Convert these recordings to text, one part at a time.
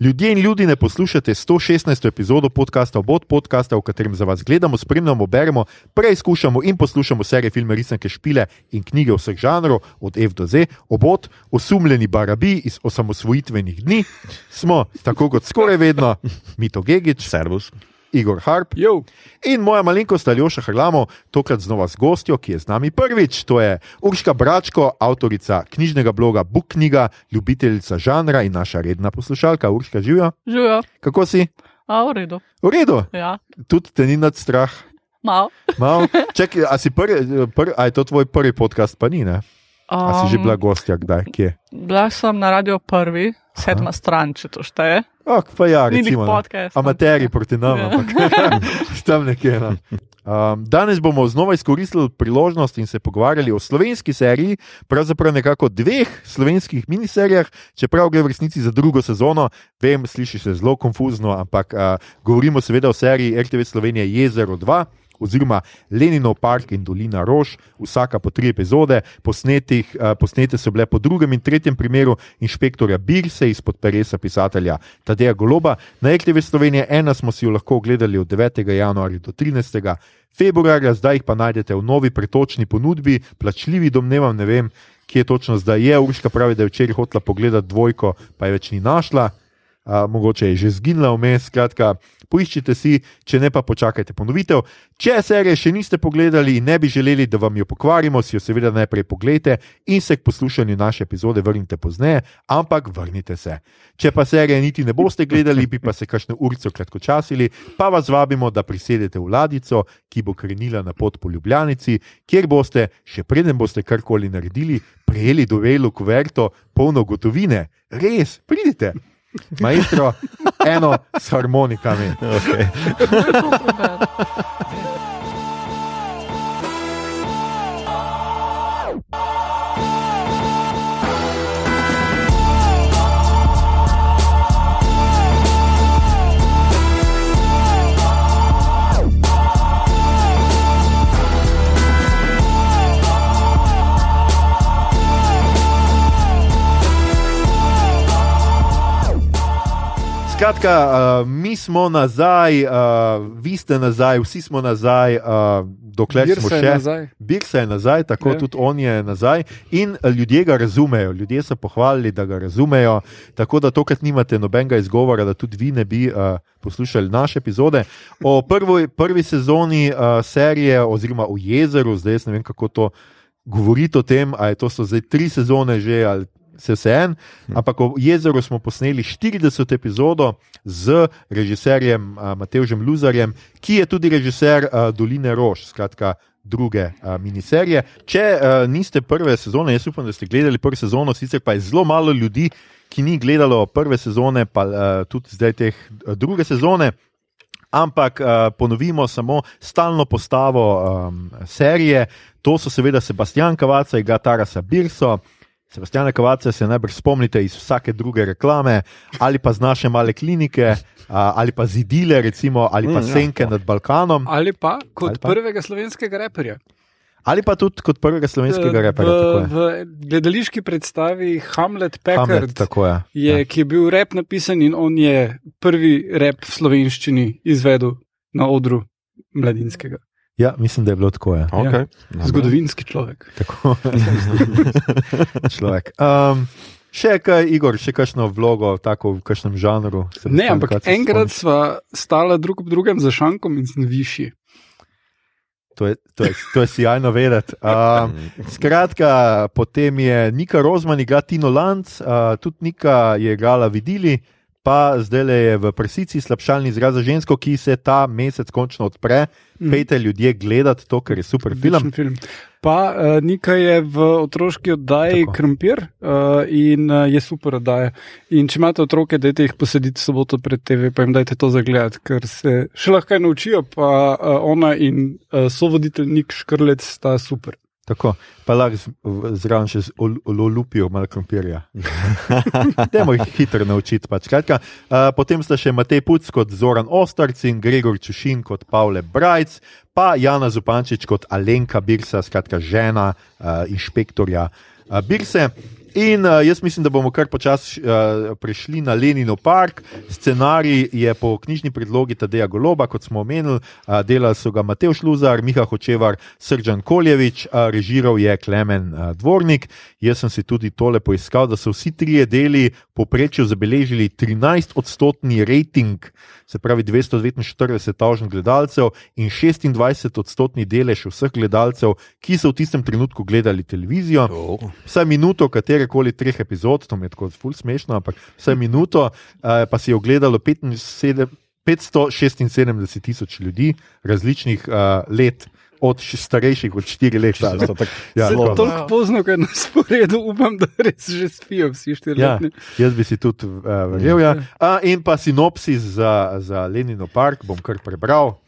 Ljudje in ljudi ne poslušate 116. epizodo podcasta Obod podcasta, v katerem za vas gledamo, spremljamo, beremo, preizkušamo in poslušamo serije filme, resnike, špile in knjige vseh žanrov, od F do Z. Obod, osumljeni barabi iz osamosvojitvenih dni, smo, tako kot skoraj vedno, Mito Gigič, Servus. Igor Harp Jo. in moja malenkost Aljoša Hrlamo, tokrat znova z gostjo, ki je z nami prvič. To je Urška Bračko, avtorica knjižnega bloga Book Knjiga, ljubiteljica žanra in naša redna poslušalka. Urška, živijo. Živijo, Kako si? a v redu. V redu, Ja, tudi te ni nad strah. malo. Mal. Čakaj, a, si prvi, prvi, a je to tvoj prvi podcast, pa ni, ne? A si že bila gostja, kdaj, kje? Bila sem na radio prvi, sedma stran, če to šteje. Ok, pa ja, recimo. ne. podcast. Amateri proti nam, Ja. ampak tam nekje. No. Um, danes bomo znova izkoristili priložnost in se pogovarjali o slovenski seriji, pravzaprav nekako dveh slovenskih miniserijah, čeprav gre v resnici za drugo sezono. Vem, sliši se zelo konfuzno, ampak uh, govorimo seveda o seriji RTV Slovenije Jezero 2. Oziroma Leninov park in Dolina Rož, vsaka po tri epizode, posnetih, uh, posnete so bile po drugem in tretjem primeru inšpektorja Birse izpod peresa pisatelja Tadeja Goloba. Na RTV Slovenije ena smo si jo lahko ogledali od 9. januarja do 13. februarja, zdaj jih pa najdete v novi pretočni ponudbi, plačljivi domnevam, ne vem, kje točno zdaj je. Urška pravi, da je včeraj hotela pogledati dvojko, pa je več ni našla. Mogoče je že zginila vmes, skratka, poiščite si, če ne pa počakajte ponovitev. Če serije še niste pogledali in ne bi želeli, da vam jo pokvarimo, si jo seveda najprej pogledajte in se k poslušanju naše epizode vrnite pozneje, ampak vrnite se. Če pa serije niti ne boste gledali, bi pa se kakšno urico kratkočasili, pa vas vabimo, da prisedete v ladico, ki bo krenila na pot po Ljubljanici, kjer boste, še preden boste karkoli naredili, prejeli dovelo kuverto polno gotovine. Res, pridite. Maestro, eno s harmonikami. Okay. Skratka, uh, mi smo nazaj, uh, vi ste nazaj, vsi smo nazaj, uh, dokler Birsa smo je še. nazaj. Birsa je nazaj, tako Ja. tudi on je nazaj. In ljudje ga razumejo, ljudje so pohvalili, da ga razumejo. Tako da tokrat nimate nobenega izgovora, da tudi vi ne bi uh, poslušali naše epizode. O prvi, prvi sezoni uh, serije, oziroma o jezeru, zdaj ne vem, kako to govoriti o tem, ali to so zdaj tri sezone že ali. Se vse en, ampak o jezeru smo posneli 40 epizodo z režiserjem Matevžem Luzarjem, ki je tudi režiser Doline Rož, skratka druge uh, miniserije. Če uh, niste prve sezone, jaz upam, da ste gledali prvo sezono, sicer pa je zelo malo ljudi, ki ni gledalo prve sezone, pa uh, tudi zdaj uh, druge sezone. Ampak uh, ponovimo samo stalno postavo um, serije. To so seveda Sebastian Kavaca in Tarasa Birso. Sebastiana Kavaca se najbrž spomnite iz vsake druge reklame, ali pa z naše male klinike, ali pa zidile, recimo, ali pa Mm, ja, senke to. nad Balkanom, Ali pa kot Ali pa? prvega slovenskega reperja. ali pa tudi kot prvega slovenskega reperja. tako je. v, v gledališki predstavi Hamlet Packard, Hamlet, tako je. je, Ja. ki je bil rep napisan in on je prvi rep v slovenščini izvedel na odru mladinskega. Ja, mislim, da je bilo tako. Ja. Okay. Zgodovinski človek. Tako človek. Um, še kaj, Igor, še kakšno vlogo, tako v kakšnem žanru? Ne, ampak enkrat sva stala drug ob drugem za šankom in sem višji. To je, to je, to je sjajno vedeti. Um, skratka, potem je Nika Rozman igrala Tino Lanc, uh, tudi Nika je igrala Vidili, pa zdaj je v presici slabšalni izraz za žensko, ki se ta mesec končno odpre. Mhm. Pejte ljudje gledati to, ker je super film. Film. Pa uh, Nika je v otroški oddaji Tako. Krompir uh, in uh, je super oddaja. In če imate otroke, dajte jih posediti soboto pred TV, pa jim dajte to zagledati, ker se še lahko naučijo. Pa uh, ona in uh, sovoditelj Nik Škrlec sta super. Tako, pa lahko zraven še olupijo malo krompirja. Dajmo jih hitro naučiti. Pač. Skratka, uh, potem sta še Matej Puc kot Zoran Ostarc in Gregor Čušin kot Pavle Brajc, pa Jana Zupančič kot Alenka Birsa, skratka žena uh, inšpektorja uh, Birse. In uh, jaz mislim, da bomo kar počasi uh, prišli na Lenino park. Scenarij je po knjižni predlogi Tadeja Goloba, kot smo omenili, uh, delali so ga Mateo Šluzar, Miha Hočevar, Srdžan Koljevič, uh, režiral je Klemen uh, Dvornik. Jaz sem si tudi tole poiskal, da so vsi trije deli poprečju zabeležili 13-odstotni rating, se pravi 249 tožnih gledalcev in 26-odstotni delež vseh gledalcev, ki so v tistem trenutku gledali televizijo. Oh. Vsaj minuto, katere koli treh epizod, to mi je tako ful smešno, ampak vsaj minuto, uh, pa si je ogledalo 75 576 tisoč ljudi različnih uh, let. Od starejših od 4 let. Čisto ne. tako Ja, zelo- tako. Pozno, ker na sporedu upam, da res že spijo vsi Ja, štiriletni. jaz bi si tudi uh, verjel. Ja. A, in pa sinopsis za, za Lenino park bom kar prebral,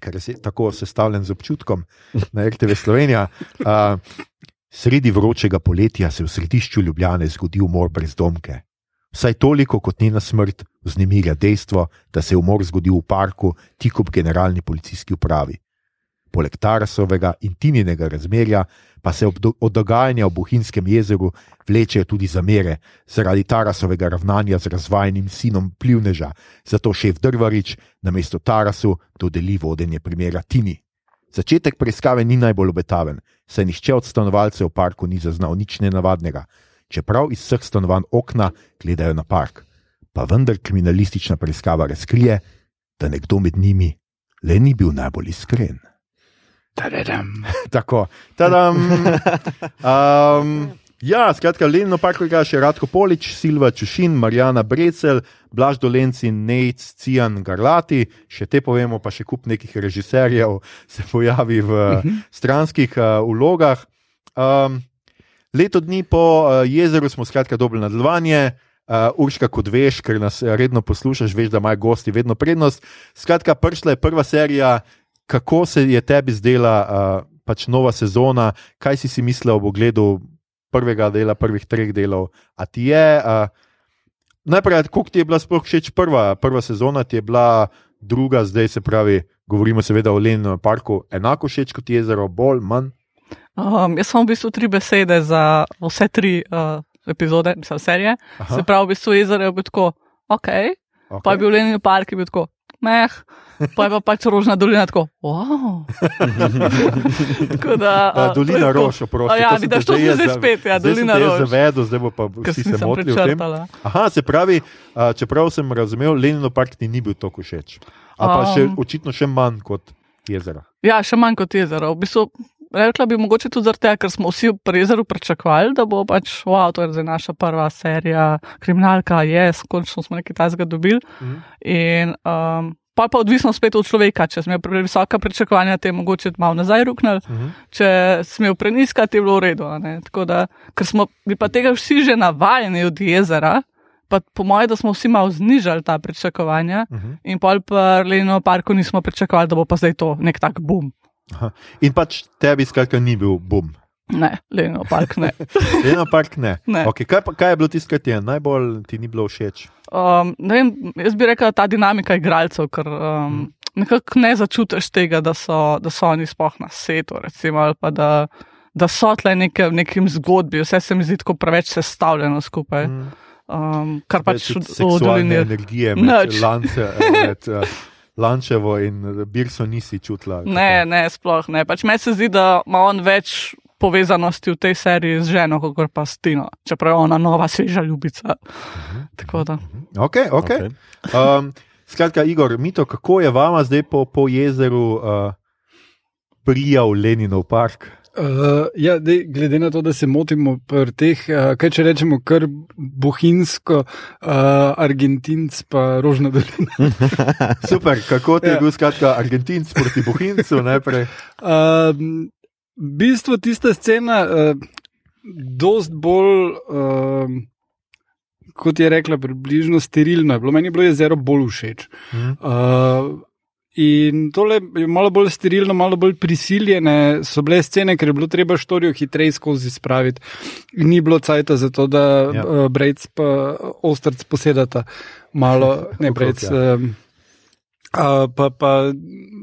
ker je tako sestavljen z občutkom na RTV Slovenija. Uh, sredi vročega poletja se v središču Ljubljane zgodi umor brezdomke. Vsaj toliko kot njena smrt vznemirja dejstvo, da se je umor zgodil v parku tik ob generalni policijski upravi. Poleg Tarasovega in Tininega razmerja pa se do, od dogajanja v Bohinjskem jezeru vlečejo tudi zamere zaradi Tarasovega ravnanja z razvajenim sinom plivneža, zato šef Drvarič namesto Tarasu dodeli vodenje primera Tini. Začetek preiskave ni najbolj obetaven, saj nihče od stanovalcev v parku ni zaznal nič nenavadnega, čeprav iz vseh stanovanj okna gledajo na park. Pa vendar kriminalistična preiskava razkrije, da nekdo med njimi le ni bil najbolj iskren. Tadadam. Tako, tadam. Um, ja, skratka, Lenino parkoga še Radko Polič, Silva Čušin, Marjana Brecel, Blaž Dolenci, Nec, Cijan Garlati, še te povemo, pa še kup nekih režiserjev se pojavi v stranskih uh, vlogah. Um, leto dni po uh, jezeru smo skratka dobili nadaljevanje. Uh, Urška, kot veš, ker nas redno poslušaš, veš, da imajo gosti vedno prednost. Skratka, prišla je prva serija, kako se je tebi zdela uh, pač nova sezona, kaj si si mislil ob ogledu prvega dela, prvih treh delov. A ti je, uh, najprej, koliko ti je bila sploh všeč prva, prva sezona, ti je bila druga, zdaj se pravi, govorimo seveda o Leninem parku, enako všeč kot jezero, bolj, manj. Um, jaz sem v bistvu tri besede za vse tri uh, epizode, mislim, serije. Aha, Se pravi, v bistvu jezero je bilo tako, ok, okay. pa je bil Lenin park, je bil tako, meh, pa je pa pač rožna dolina tako, wow. tako da, Uh, uh, Dolina to je tako. Roš, oprosti. A ja, vidiš, to jaz zdaj spet, ja, zdaj Dolina jaz Roš. Zavedel, zdaj bo pa vsi si se motili v tem. Aha, se pravi, uh, čeprav sem razumel, Lenino park ti ni bil tako všeč. A pa še, Um. očitno še manj kot jezero. Ja, še manj kot jezero. V bistvu, rekla bi mogoče tudi zaradi tega, ker smo vsi pri jezeru pričakovali, da bo pač, wow, to je zdaj naša prva serija, kriminalka, je, yes, končno smo nekaj tajnega dobili. Mhm. In um, pa pa odvisno spet od človeka, če smo imeli previsoka pričakovanja, te je mogoče malo nazaj ruknili, Mhm. če smo imeli preniska, te je bilo v redu. Tako da, ker smo pa tega vsi že navajeni od jezera. Pa po mojem, da smo vsi malo znižali ta pričakovanja, Mhm. in pol pa Lenino parku nismo pričakovali, da bo pa zdaj to nek tak bum. In pač tebi, skratka, ni bil bum. Ne, Lenino park ne. Lenino park ne. Ne. Okay, kaj, pa, kaj je bilo tisto, kar ti je najbolj ti ni bilo všeč? Um, ne vem, jaz bi rekel, ta dinamika igralcev, ker um, nekako ne začutiš tega, da so, da so oni sploh na svetu, recimo, ali pa da, da so tle neke, v nekem zgodbi, vse se mi zdi tako preveč sestavljeno skupaj. Mm. Um, kar pač v- v seksualne dolini. energije med, lance, eh, med uh, Lančevo in Birso nisi čutila. Ne, ne, sploh ne. Pač meni se zdi, da ima on več povezanosti v tej seriji z ženo, kot pa s Tino, čeprav je ona nova, sveža ljubica. Tako da. Okay, okay. Um, skratka, Igor, Mito, kako je vama zdaj po, po jezeru uh, prijal Leninov park? Uh, ja, dej, glede na to, da se motimo pri teh, uh, kaj če rečemo, kar bohinjsko, uh, argentinc pa rožna dolina. Super, kako ti je Ja. bil skratka Argentinc proti Bohinjcu najprej? Uh, v bistvu tista scena, uh, dost bolj, uh, kot je rekla, približno sterilna. je Bilo, meni je bilo jezero bolj všeč. Mhm. Uh, in tole je malo bolj sterilno, malo bolj prisiljene so bile scene, ker je bilo treba štorijo hitreje skozi spraviti. Ni bilo cajta za to, da Ja. uh, Brejc pa Ostrc posedata malo, ne Brejc. ja. Uh, pa, pa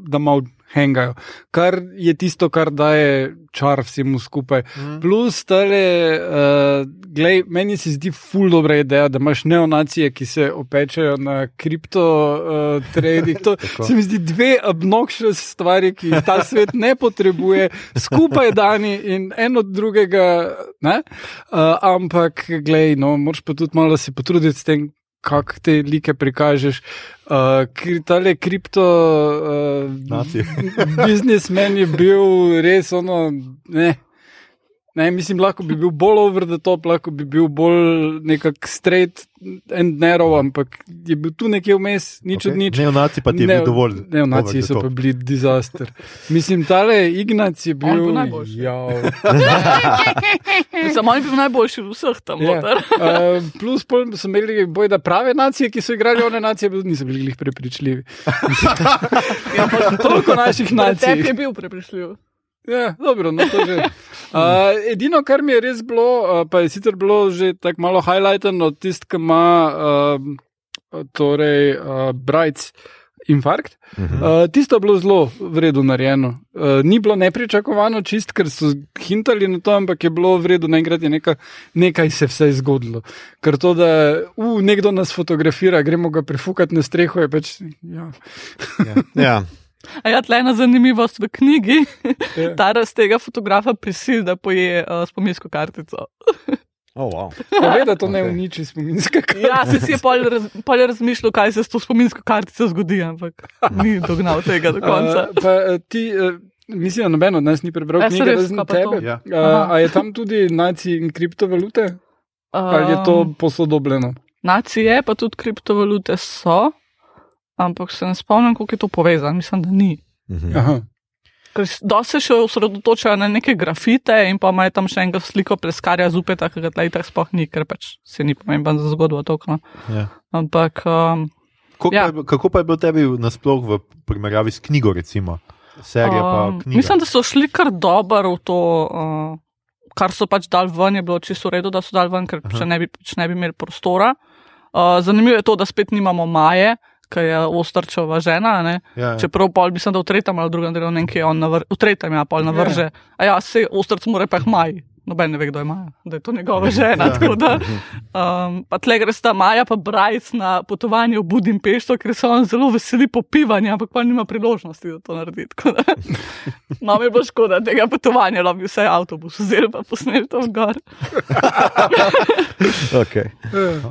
da malo hengajo, kar je tisto, kar daje čar vsemu skupaj. Mm. Plus, tale, uh, glej, meni se zdi ful dobra ideja, da imaš neonacije, ki se opečajo na kripto uh, trading. To se mi zdi dve obnoxious stvari, ki jih ta svet ne potrebuje, skupaj dani in en od drugega. Ne? Uh, ampak, glej, no, moraš pa tudi malo se potruditi s tem. Kako te like prikažeš, uh, kri, tale kripto uh, biznismen je bil res ono. Ne, ne, mislim, lahko bi bil bolj over the top, lahko bi bil bolj nekak straight and narrow, ampak je bil tu nekje vmes, nič okay. od nič. Neonaci pa ti je bil dovolj. Neonaci so top. pa bili disaster. Mislim, tale Ignac je bil. bo najboljši. Samo on je bil najboljši od vseh tam. Ja. noter. Uh, plus, pol so imeli boj, da prave nacije, ki so igrali one nacije, pa niso bili glih prepričljivi. Ja, pa Toliko naših nacij. tebi je bil prepričljiv. Ja, dobro, no to že. Uh, edino, kar mi je res bilo, uh, pa je sicer bilo že tako malo highlightano, tisto, ki ima uh, torej, uh, Brights infarkt. Uh, tisto je bilo zelo v redu narejeno. Uh, ni bilo nepričakovano, čist, ker so hintali na to, ampak je bilo v redu, naenkrat je neka, nekaj se vse zgodilo. Ker to, da uh, nekdo nas fotografira, gremo ga prefukati na streho, je pač. Ja. Ja. A ja, tle ena zanimivost v knjigi. Ja. Taras tega fotografa prisil, da poje uh, spominsko kartico. Oh, wow. Pove, da to okay. ne uniči spominske kartice. Ja, se si je pol, raz, pol razmišljal, kaj se s to spominsko kartico zgodi, ampak ni dognal tega do konca. Uh, pa, uh, ti, uh, mislim, da noben od nas ni prebral se knjige, res, razen tebe. Ja. Uh, a je tam tudi naci in kriptovalute? Ali je to Um, posodobljeno? Nacije, pa tudi kriptovalute so, ampak se ne spomnim, kako je to povezano. Mislim, da ni. Mhm. Aha. Ker se še osredotočajo na neke grafite in pa imajo tam še enega sliko pleskarja z upeta, ki ga tleh tak sploh ni, ker pač se ni pomemben za zgodbo tokno. Ja. Ampak um, Kako, Ja. pa, je bil- kako pa je bilo tebi nasploh v primerjavi s knjigo, recimo? Serija pa um, knjiga. mislim, da so šli kar dobro v to. Uh, Kar so pač dal ven, je bilo čisto v redu, da so dal ven, ker če ne bi, če ne bi imeli prostora. Uh, zanimivo je to, da spet nimamo Maje, ki je ostrčova žena. a Ne? ja, ja. Čeprav pol mislim, da v tretjem ali drugem delu nekje on navr, v tretjem ja pol navrže. A ja, se ostrc mora pa jih maj. Noben ne ve, kdo je Maja, da je to njegova žena. Ja. tako Da, um, pa tle gre sta Maja pa Brajc na potovanje v Budimpešto, ker se on zelo veseli popivanja, ampak pa nima priložnosti, da to naredi. tako da. No, mi bo škoda tega potovanja, da bi vse avtobus vzel pa posnel to gor. Okay.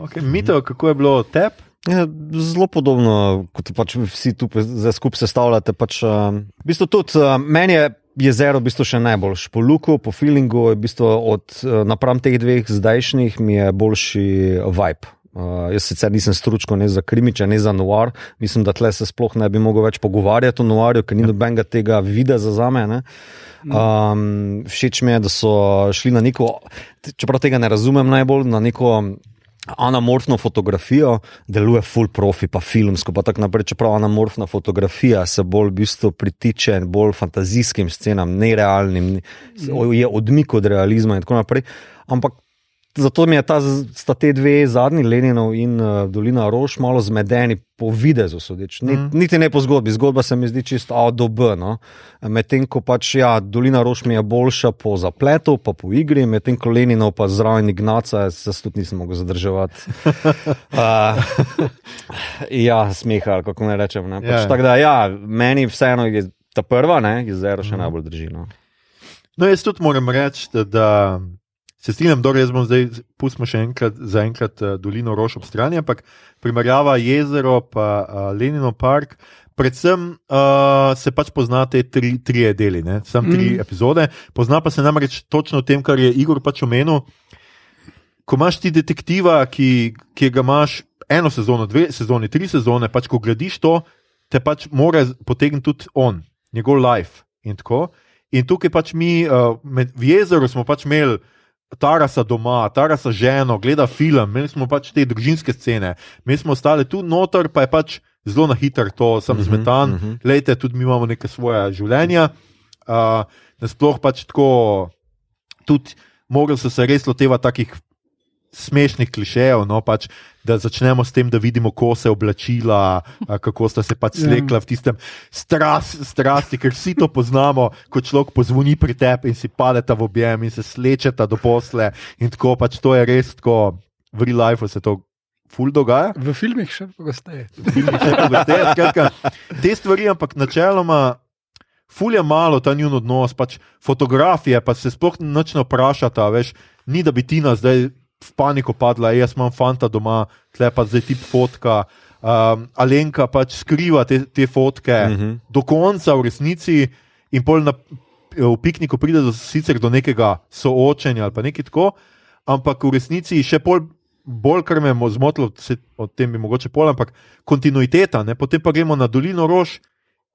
Okay. Mito, kako je bilo tebi? Ja, zelo podobno, kot pač vsi tu skupaj sestavljate. Pač, uh, v bistvu tudi, uh, meni je jezero v bistvu še najboljši. Po luku, po feelingu, je v bistvu od uh, napram teh dveh zdajšnjih mi je boljši vibe. Uh, jaz sicer nisem stručko ne za krimiče, ne za noir. Mislim, da tle se sploh ne bi mogel več pogovarjati o noirju, ker ni nobenega tega videa za me. Ne? Um, všeč mi je, da so šli na neko, čeprav tega ne razumem najbolj, na neko anamorfno fotografijo, deluje full profi, pa filmsko, pa tako naprej. Čeprav anamorfna fotografija se bolj v bistvu pritiče bolj fantazijskim scenam, nerealnim, je odmik od realizma in tako naprej. Ampak zato mi je ta, sta te dve zadnji, Leninov in uh, Dolina Roš, malo zmedeni po videzu, sodeč. Ni, Mhm. niti ne po zgodbi, zgodba se mi zdi čisto A do B. No? Medtem ko pač, ja, Dolina Roš mi je boljša po zapletu, pa po igri, medtem ko Leninov pa zraven Ignaca, se tudi nisem mogel zadrževati. Uh, ja, smeha, kako ne rečem. Ne? Ja, Pač, ja. tako da, ja, meni vseeno je ta prva, ne, jezero še Mhm. najbolj drži. No. No, jaz tudi moram reči, da, da se strinjam, da jaz bom zdaj, pustimo še enkrat, za enkrat uh, Dolino Roš ob strani, ampak primerjava jezero pa uh, Lenino park. Predvsem uh, se pač pozna te tri, tri deli, ne? sam tri Mm. epizode. Pozna pa se namreč točno v tem, kar je Igor pač omenil. Ko imaš ti detektiva, ki, ki ga imaš eno sezono, dve sezone, tri sezone, pač ko gradiš to, te pač mora potegniti tudi on, njegov life in tako. In tukaj pač mi, uh, med, v jezeru smo pač imeli Tarasa doma, Tarasa ženo, gleda film, imeli smo pač te družinske scene, mi smo ostali tu noter, pa je pač zelo na hitro to, sem Mhm, zmetan. mhm. Lejte, tudi mi imamo neke svoje življenja. Uh, nasploh pač tako, tudi mogli so se res lotevati takih smešnih klišejev. No, pač, da začnemo s tem, da vidimo kose oblačila, a, kako sta se pač Ja. slekla v tistem stras, strasti, ker vsi to poznamo, ko človek pozvoni pri tebi in si padeta v objem in se slečeta do posle. In tako pač to je res tako, v real life se to ful dogaja. V filmih še pogosteje. te stvari, ampak načeloma. Fulje malo ta njun odnos, pač fotografije, pa se sploh ne vprašata, veš, ni da bi Tina zdaj v paniko padla, "Ej, jaz imam fanta doma, tle pa zdaj ti fotka. Um, Alenka pač skriva te, te fotke uh -huh. do konca, v resnici, in pol na, v pikniku pride do, sicer do nekega soočenja ali pa nekaj tako, ampak v resnici še pol. Bolj, kar me je mo- zmotilo, se, o tem bi mogoče pol, ampak kontinuiteta. Ne? Potem pa gremo na dolino Rož,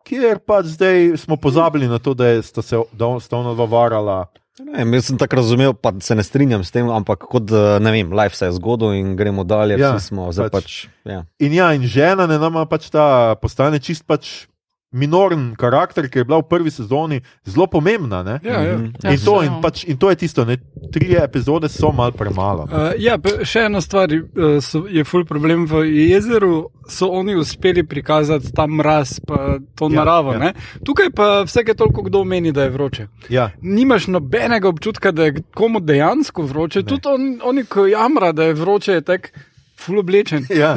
kjer pa zdaj smo pozabili na to, da je- sta se da sta ona dva varala. Ne, jaz sem tako razumel, pa se ne strinjam s tem, ampak kot ne vem, life se je zgodil in gremo dalje, Ja, vsi smo zdaj pač. pač ja. In ja, in žena ne nama pač ta postane čist pač minoren karakter, ki je bila v prvi sezoni zelo pomembna. Ne? Ja, ja. Mhm. Ja, In, to, in, pač, in to je tisto, ne? tri epizode so malo premalo. ne. Uh, ja, pa še ena stvar uh, so, je ful problem v jezeru. So oni uspeli prikazati ta mraz, pa to Ja, naravo. ja. Ja. Tukaj pa vsake toliko kdo meni, da je vroče. Ja. Nimaš nobenega občutka, da je komu dejansko vroče. Ne. Tudi on, oni, ko jamra, da je vroče, je tak ful oblečen. Ja.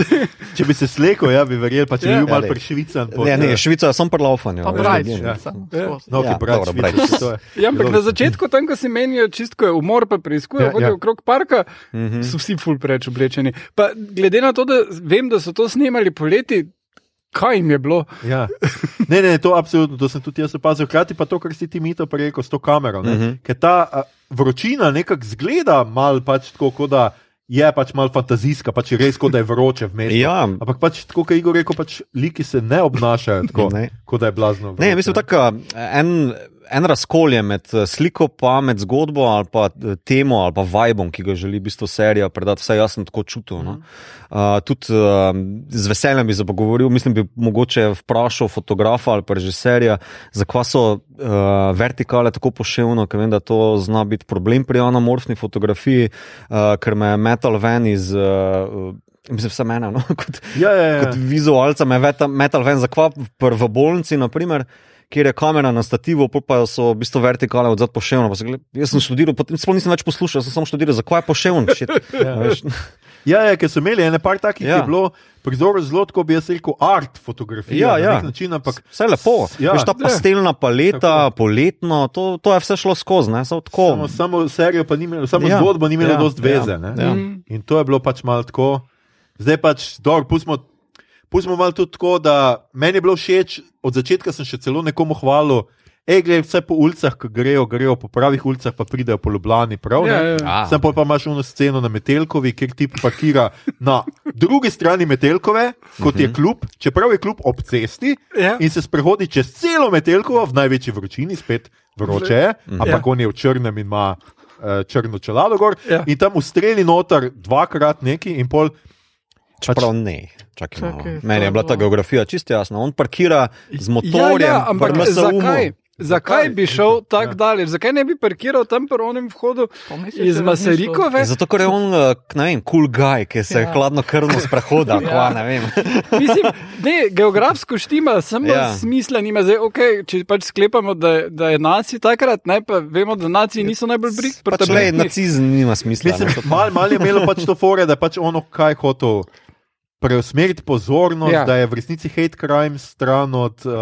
Če bi se slekel, ja, bi verjel, pa če bi Ja. bil Ja, malo dej. prešvican. Ne, ne, Švica je samo pri laufanju. Pa brajč. ja. ne. No, Ja, ki brati, dobro, brajč. Ja, ampak na začetku, tam, ko si menijo, čistko je umor, pa preizkujejo, Ja, ja, hodijo ja. okrog parka, mm. -hmm. so vsi ful preveč oblečeni. Pa glede na to, da vem, da so to snemali poleti, kaj jim je bilo? Ja. Ne, ne, to absolutno, to sem tudi jaz opazil. Hkrati pa to, kar si ti mito preko s to kamero. Uh Mhm. -huh. Ker ta a, vročina nekako zgleda mal pač tako, kot da je pač mal fantazijska, pač je res, kot da je vroče vmes. Ja. Ampak pač tako, kot je Igor rekel, pač liki se ne obnašajo tako, Ne. kot da je blazno. Ne, vroče. mislim, tako en, en razkol je med eh, sliko, pa med zgodbo ali pa eh, temo ali pa vibom, ki ga želi v bistvu serija predati. Vse jaz sem tako čutil. No? Uh, tudi uh, z veseljem bi se pogovoril, mislim, bi mogoče vprašal fotografa ali pa režiserja, zakaj so uh, vertikale tako poševno, ker vem, da to zna biti problem pri anamorfni fotografiji, uh, ker me je metal ven iz. Uh, Mislim, vse mene, no? kot, Ja, ja, ja. kot vizualca me veta- metal ven za kvap v bolnici, naprimer, kjer je kamera na stativu, pa so v bistvu vertikale od zadaj poševno. Pa se gled- Jaz sem študiral, potem sploh nisem več poslušal, sem samo študiral, zakaj je poševno. shit. Ja. Veš, Ja, ja, ker so imeli ene par takih, ja. Ja. ki je bilo prizor zelo, kot bi jaz rekel, art fotografija. Ja, na ja. nek način, ampak Vse lepo. Ja. Ja, Veš, ta pastelna paleta, Tako. poletno, to, to je vse šlo skozi, ne samo tako. samo, samo serijo, pa ni imelo, samo ja. Ja, zgodbo ni imelo ja. ja, dosti veze. ja, ne. ja. Mm. In to je bilo pač malo tako. Zdaj pač, dobro, pustimo, pustimo malo tudi tako, da meni je bilo všeč, od začetka sem še celo nekomu hvalil. Ej, gledaj, vse po ulicah, ki grejo, grejo po pravih ulicah, pa pridejo po Ljubljani. Prav, Ja, ja. A. Sem pol pa imaš uno sceno na Metelkovi, kjer ti parkira na drugi strani Metelkove, kot je klub, čeprav je klub ob cesti Ja. in se sprehodi čez celo Metelkovo v največji vročini, spet vroče je, ampak on je v črnem in ima uh, črno čelado gor. Ja. In tam ustreli noter dvakrat neki in pol. Čeprav ne. Čakaj, malo. Čakaj, Meni je bila ta geografija čisto jasna. On parkira z motorjem, ja, ja, ampak pri MSU-mu. zakaj? Zakaj bi šel tako Ja. daleč? Zakaj ne bi parkiral tam pri onem vhodu Pa misliš, iz Maserikove? Ja, Zato, ker je on, eh, ne vem, kul cool guy, ki se Ja. hladno krvno sprehoda, Ja. ne vem. Mislim, ne, geografsko štima, samo ja. Smisla nima. Zdaj, okay, če pač sklepamo, da, je- da je naci takrat, ne, pa vemo, da naci niso najbolj pri Pač le, tabletnih. nacizem nima smisla. Mislim, ne. malo mal je imelo pač to fore, da je pač ono kaj hotel preusmeriti pozornost, Ja. da je v resnici hate crime stran od uh,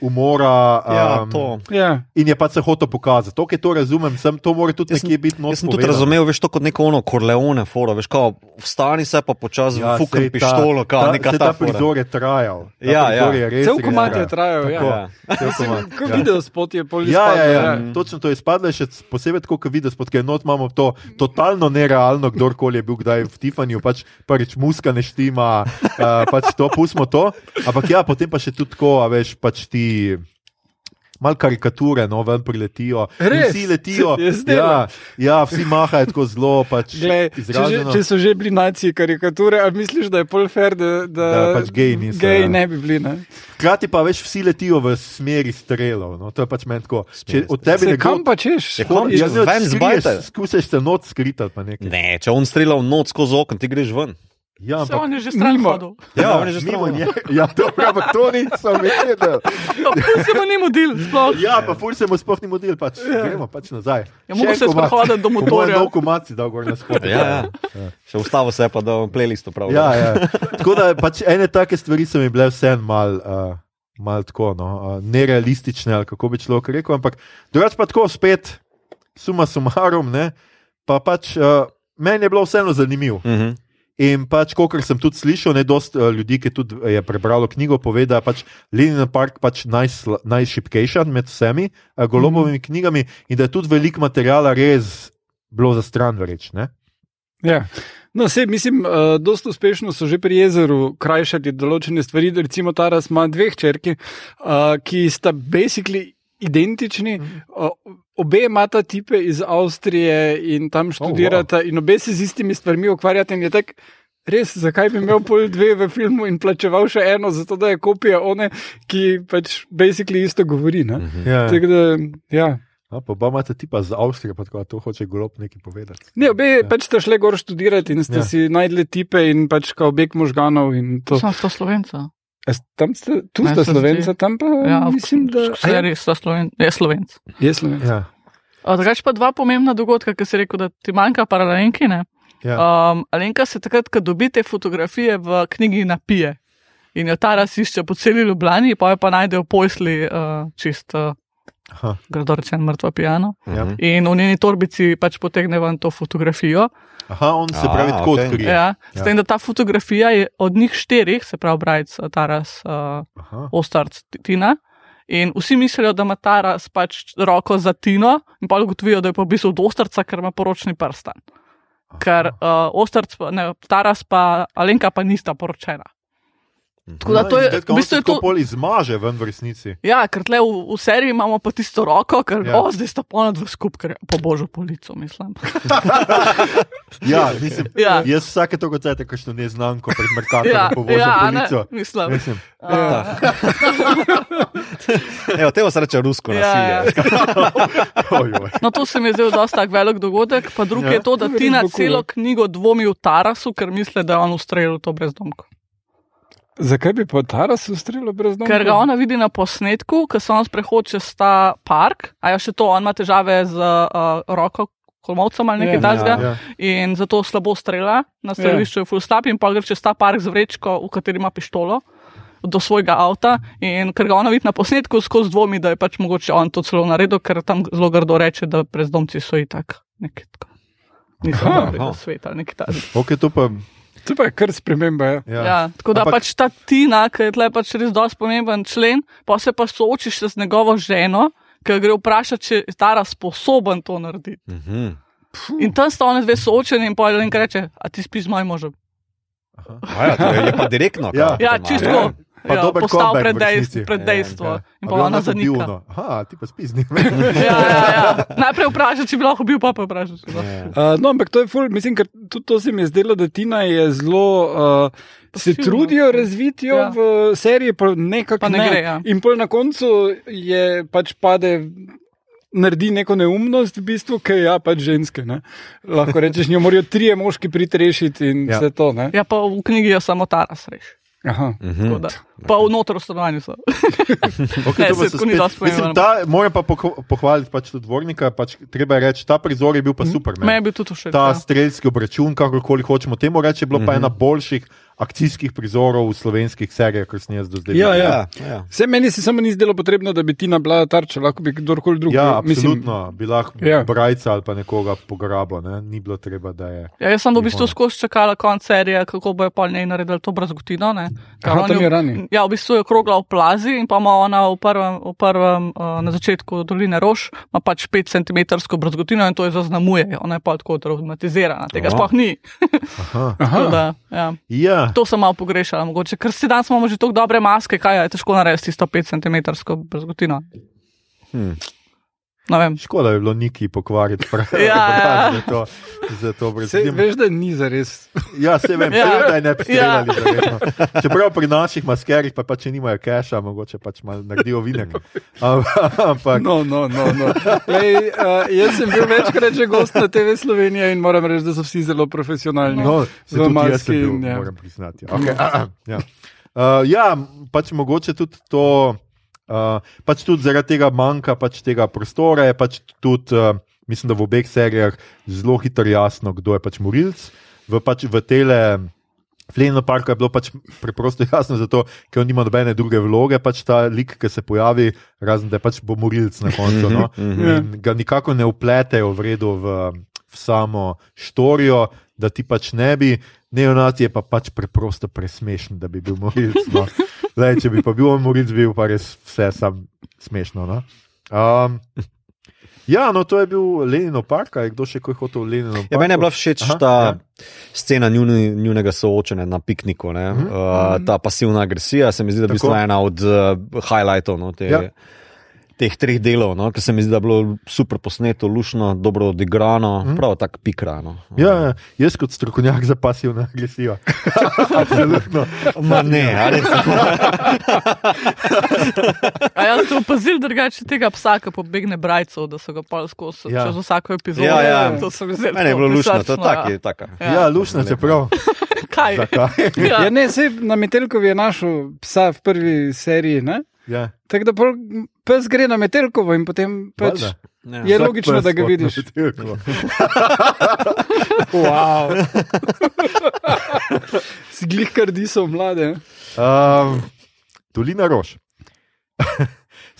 umora. Um, Ja, to. Ja. In je pač se hotel pokazati. To, ki to razumem, sem, to mora tudi Jaz sem- nekje biti noč. Jaz sem tudi razumel, veš, to kot neko ono korleone foro, veš, kao, vstani se pa počasi, ja, fukam pištolo, kao, neka ta, ta ta fora. prizor je trajal. Ta Ja, ja. je res Cel komat je trajal. trajal. Tako. Ja. Ja. Komat, Ko ja. video spot je pol Ja, ja, ja. ja. točno to je spadlo, še posebej tako, kot vidiš, ker not imamo to totalno nerealno, kdorkoli je bil kdaj v Tifanju, pač prvič muska ne štima, uh, pač to, pustimo to. Ampak ja, potem pa še tudi tako, a veš, pač ti. Mal karikature, no, ven priletijo. In Res? Vsi letijo. Ja, ja, vsi mahajo tako zelo pač Glej, če, že, izraženo. če so že bili naci karikature, a misliš, da je pol fair, da, da, Da pač geji niso, geji ja. ne bi bili. Ne? Hkrati pa več vsi letijo v smeri strelov. No, to je pač meni tako. Če od tebe Se, nekdo kam pa češ? Kam Ja, Jaz ne, skriješ, zbajte. Skušaš se not skriti pa nekaj. Ne, če on strela v noč skozi okno, ti greš ven. Ja, Se on je že stran mimo. hodil. Ja, on je že stran. nje. Ja, dobro, ampak to nisem vedel. Se mu ni mudil, sploh. Ja, pa ful se mu sploh ni model, pač gremo pač nazaj. Ja, mogo se komad. sprehoditi do motorja. Dolgo maci dal gor na spodaj. Ja, ja. Še ustavo se je pa, da v playlistu pravi. Ja, ja. Tako da pač ene take stvari so mi bile vseeno mal. Uh, Mal tako, no, uh, nerealistične, ali kako bi človek rekel, ampak drugače pa tako spet, suma sumarum, ne, pa pač uh, meni je bilo vseeno zanimivo. Uh -huh. In pač, kot sem tudi slišal, ne dosti uh, ljudi, ki tudi je prebralo knjigo, pove, da je pač Lenin Park pač najsla- najšipkejša med vsemi uh, golobovimi mm. knjigami in da je tudi veliko materijala res bilo za stran. Ne? Ja. No, vse, mislim, uh, dosta uspešno so že pri jezeru krajšali določene stvari. Recimo, Taras ima dve črki, uh, ki sta basically identični. Uh, obe imata tipe iz Avstrije in tam študirata, oh, wow. in obe se z istimi stvarmi ukvarjata. In je tako, res, zakaj bi imel pol dve v filmu in plačeval še eno, zato da je kopija one, ki pač basically isto govori. ne. Ja. Tako da, ja. No, pa oba imata tipa z Avstrije, pa tako to hoče golob nekaj povedati. Ne, obe ja. pač ste šli gor študirati in ste Ja. si najdli tipe in pač kao beg možganov. in to. Sem sto slovenca. Tam ste, tu se slovenca, tam pa Ja, mislim, da res, sta sloven, je slovenc. je slovenc. Ja. Drugač pa dva pomembna dogodka, ki si rekel, da ti manjka paralelenki. ne. Ja. Um, Alenka se takrat, ko dobi te fotografije v knjigi, napije in jo ta razsišče po celi Ljubljani, pa jo pa najdejo posli uh, čist, uh, Aha. grdo rečeno, mrtvo pijano. Ja. In v njeni torbici pač potegne ven to fotografijo. Aha, on se A, pravi tako okej. odkrije. Ja, Ja. s tem, da ta fotografija je od njih štirih, se pravi Brajc, Taras, uh, Aha. Ostarc, Tina. In vsi mislijo, da ima Taras pač roko za Tino, in pa ugotovijo, da je pa v bistvu od Ostarca, ker ima poročni prstan. Ker uh, Ostarc, pa- ne, Taras pa Alenka pa nista poročena. Tako da to je, v bistvu je to. pol izmaže ven v resnici. Ja, ker tle v, v seriji imamo pa tisto roko, ker Ja. ja. oh, zdaj sta polna dva skupaj, po božjo polico, mislim. Ja, mislim, Ja. jaz vsake to kot cajt, kakšno neznanko pred Merkatorjem Ja, po božjo ja, a ne, polico. mislim. Mislim, Ja. Evo, temu se reče rusko Ja, nasilje. ja. ojoj. No, to se mi je zdel dosta tak velik dogodek. Pa drugi Ja. ja. je to, da ti na celo ja. knjigo dvomi v Tarasu, ker misli, da je on ustrelil to brezdomko. Zakaj bi pa Taras ustrelil brez doma? Ker ga ona vidi na posnetku, ko se on sprehod čez ta park, a je še to, on ima težave z uh, roko. Kolmovcem ali nekaj Ja. takega, Ja. in zato slabo strela na strelišču, je full slab, in pa gre čez ta park z vrečko, v kateri ima pištolo do svojega avta. In ker ga ona vidi na posnetku, skozi dvomi, da je pač mogoče on to celo naredil, ker tam zelo grdo reče, da brezdomci so itak. Nekaj tako. Niso dobrega aha. sveta, nekaj takega. Ok, to pa. To pa je kar sprememba. Ja. Ja. Ja, tako da Ampak- pač ta Tina, ki je tle pač res dosti pomemben člen, pa se pa soočiš z njegovo ženo, ki gre vprašati, če je Tara sposoben to narediti. Mhm. In tam sta oni dve soočeni in pa je reče, a ti spiš z mojim možem. A Ja, to je, je pa direktno. Ja. Ja, čisto. Ja. Pa Ja, dober postal pred, dejst, pred Ja, dejstvo. ja. In A pa ona zanika. no. Aha, ti pa spizni. Ja, ja, ja. Najprej vprašaj, če bi lahko bil, pa pa vprašaj. lahko. Ja. Uh, no, ampak to je ful, mislim, ker tudi to se mi je zdelo, da Tina je zelo. Uh, se Pasivno. trudijo razviti jo Ja. v seriji, pa nekako Pa ne gre, ja. In pol na koncu je pač pade. Naredi neko neumnost, v bistvu, ki je ja, pač ženske. Ne? Lahko rečeš, njo morajo trije moški pritrešiti in Ja. ja. vse to. Ne? Ja, pa v knjigi je samo Taras reš. Aha. Mhm. Da. Pa v notranjem stanovanju so. Okay, Ne, ni spet- Mislim, ta, moram pa pohv- pohvaliti pač tudi dvornika. Pač, treba je reči, ta prizor je bil pa super. meni. Meni je bil tudi všeč. Ta ja. strelski obračun, kakorkoli hočemo temu reči, je bilo pa Mhm. ena boljših akcijskih prizorov v slovenskih serijah, kar sem jaz do zdaj Ja, videl. ja. Ja, ja. Vse meni se samo ni zdelo potrebno, da bi Tina bila tarča, lahko bi kdorkoli drug. Ja, mislim, absolutno. Bi lahko Ja. ja. brajca ali pa nekoga pograbo, ne? ni bilo treba, da je. Ja, jaz sem v bistvu skozi čakala konc serije, kako bojo pol njej naredili to brazgotino. Aha, tam je rani. Ja, v bistvu je krogla v plazi in pa ima ona v prvem, v prvem uh, na začetku doline Roš, ima pač 5 cm brazgotino in to je zaznamuje. Ona je pa tako traumatizirana, tega Aha. sploh ni. Aha. Aha. Da, ja. Ja, To sem malo pogrešala, mogoče, ker si danes imamo že tako dobre maske, kaj je težko narediti s to 5 cm brazgotino. Hm. Vem. Škoda bi bilo neki pokvariti, pravi. Ja, ja. za to, za to Se, veš, da ni za res. Ja, se vem, Ja. da je ne bi Ja. Čeprav pri naših maskerih, pa, pa če nimajo keša, mogoče pač naredijo vinek. Am- Ampak No, no, no, no. Lej, uh, jaz sem bil večkrat že gost na TV Slovenije in moram reči, da so vsi zelo profesionalni. No, jaz maski bil, in, ja. moram priznati. Ja. Okay. ja. Uh, ja, pač mogoče tudi to, uh, pač tudi zaradi tega manjka pač tega prostora, je pač tudi, uh, mislim, da v obeh serijah zelo hitro jasno, kdo je pač morilc. V, pač v tele Fleno parku je bilo pač preprosto jasno, zato, ker on nima nobene druge vloge, pač ta lik, ki se pojavi, razen da je pač bo morilc na koncu. No? In ga nikako ne upletejo v redu v, v samo štorijo, da ti pač ne bi. Neonaci je pa pač preprosto presmešen, da bi bil morilc. No. Lej, če bi pa bil on morilc, bi bil pa res vse sam smešno. No. Um, ja, no, to je bil Lenino park, je kdo še kaj hotel v Lenino park? Ja, meni je bila všeč Aha, ta ja. scena njuni, njunega soočenja na pikniku. Mm Mhm. -hmm. uh, ta pasivna agresija se mi zdi, da je Tako. ena od uh, highlightov no, te, Ja. Ja. teh treh delov, no, ki se mi zdi, da je bilo super posneto, lušno, dobro odigrano, mm prav tako pikrano. Ja, ja, jaz kot strokovnjak za pasivno agresijo. Absolutno. Ma ne, ali A jaz sem opazil drugače tega psa, ki pobegne brajcev, da so ga pol skozi Ja. čez vsako epizodo. Ja, ja. To sem zelo Meni je bilo lušno, to tak ja. je taka. Ja, lušno, čeprav. Kaj? Zakaj? Ja, Ja. ne, sej na Metelkovi je našel psa v prvi seriji. Ne? Ja. Tako da pes gre na Metelkovo in potem pač. Ja. je Vsak logično, da ga vidiš. Wow. Si glih kar disal mlade. Um, Dolina Rož.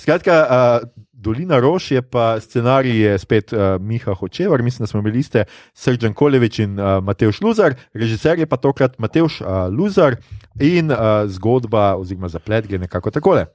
Skratka, uh, Dolina Rož je pa scenarij je spet uh, Miha Hočevar, mislim, da smo bili ste Srđan Kolevič in uh, Mateuš Luzar, režiser je pa tokrat Mateuš uh, Luzar in uh, zgodba oziroma zaplet gre nekako takole.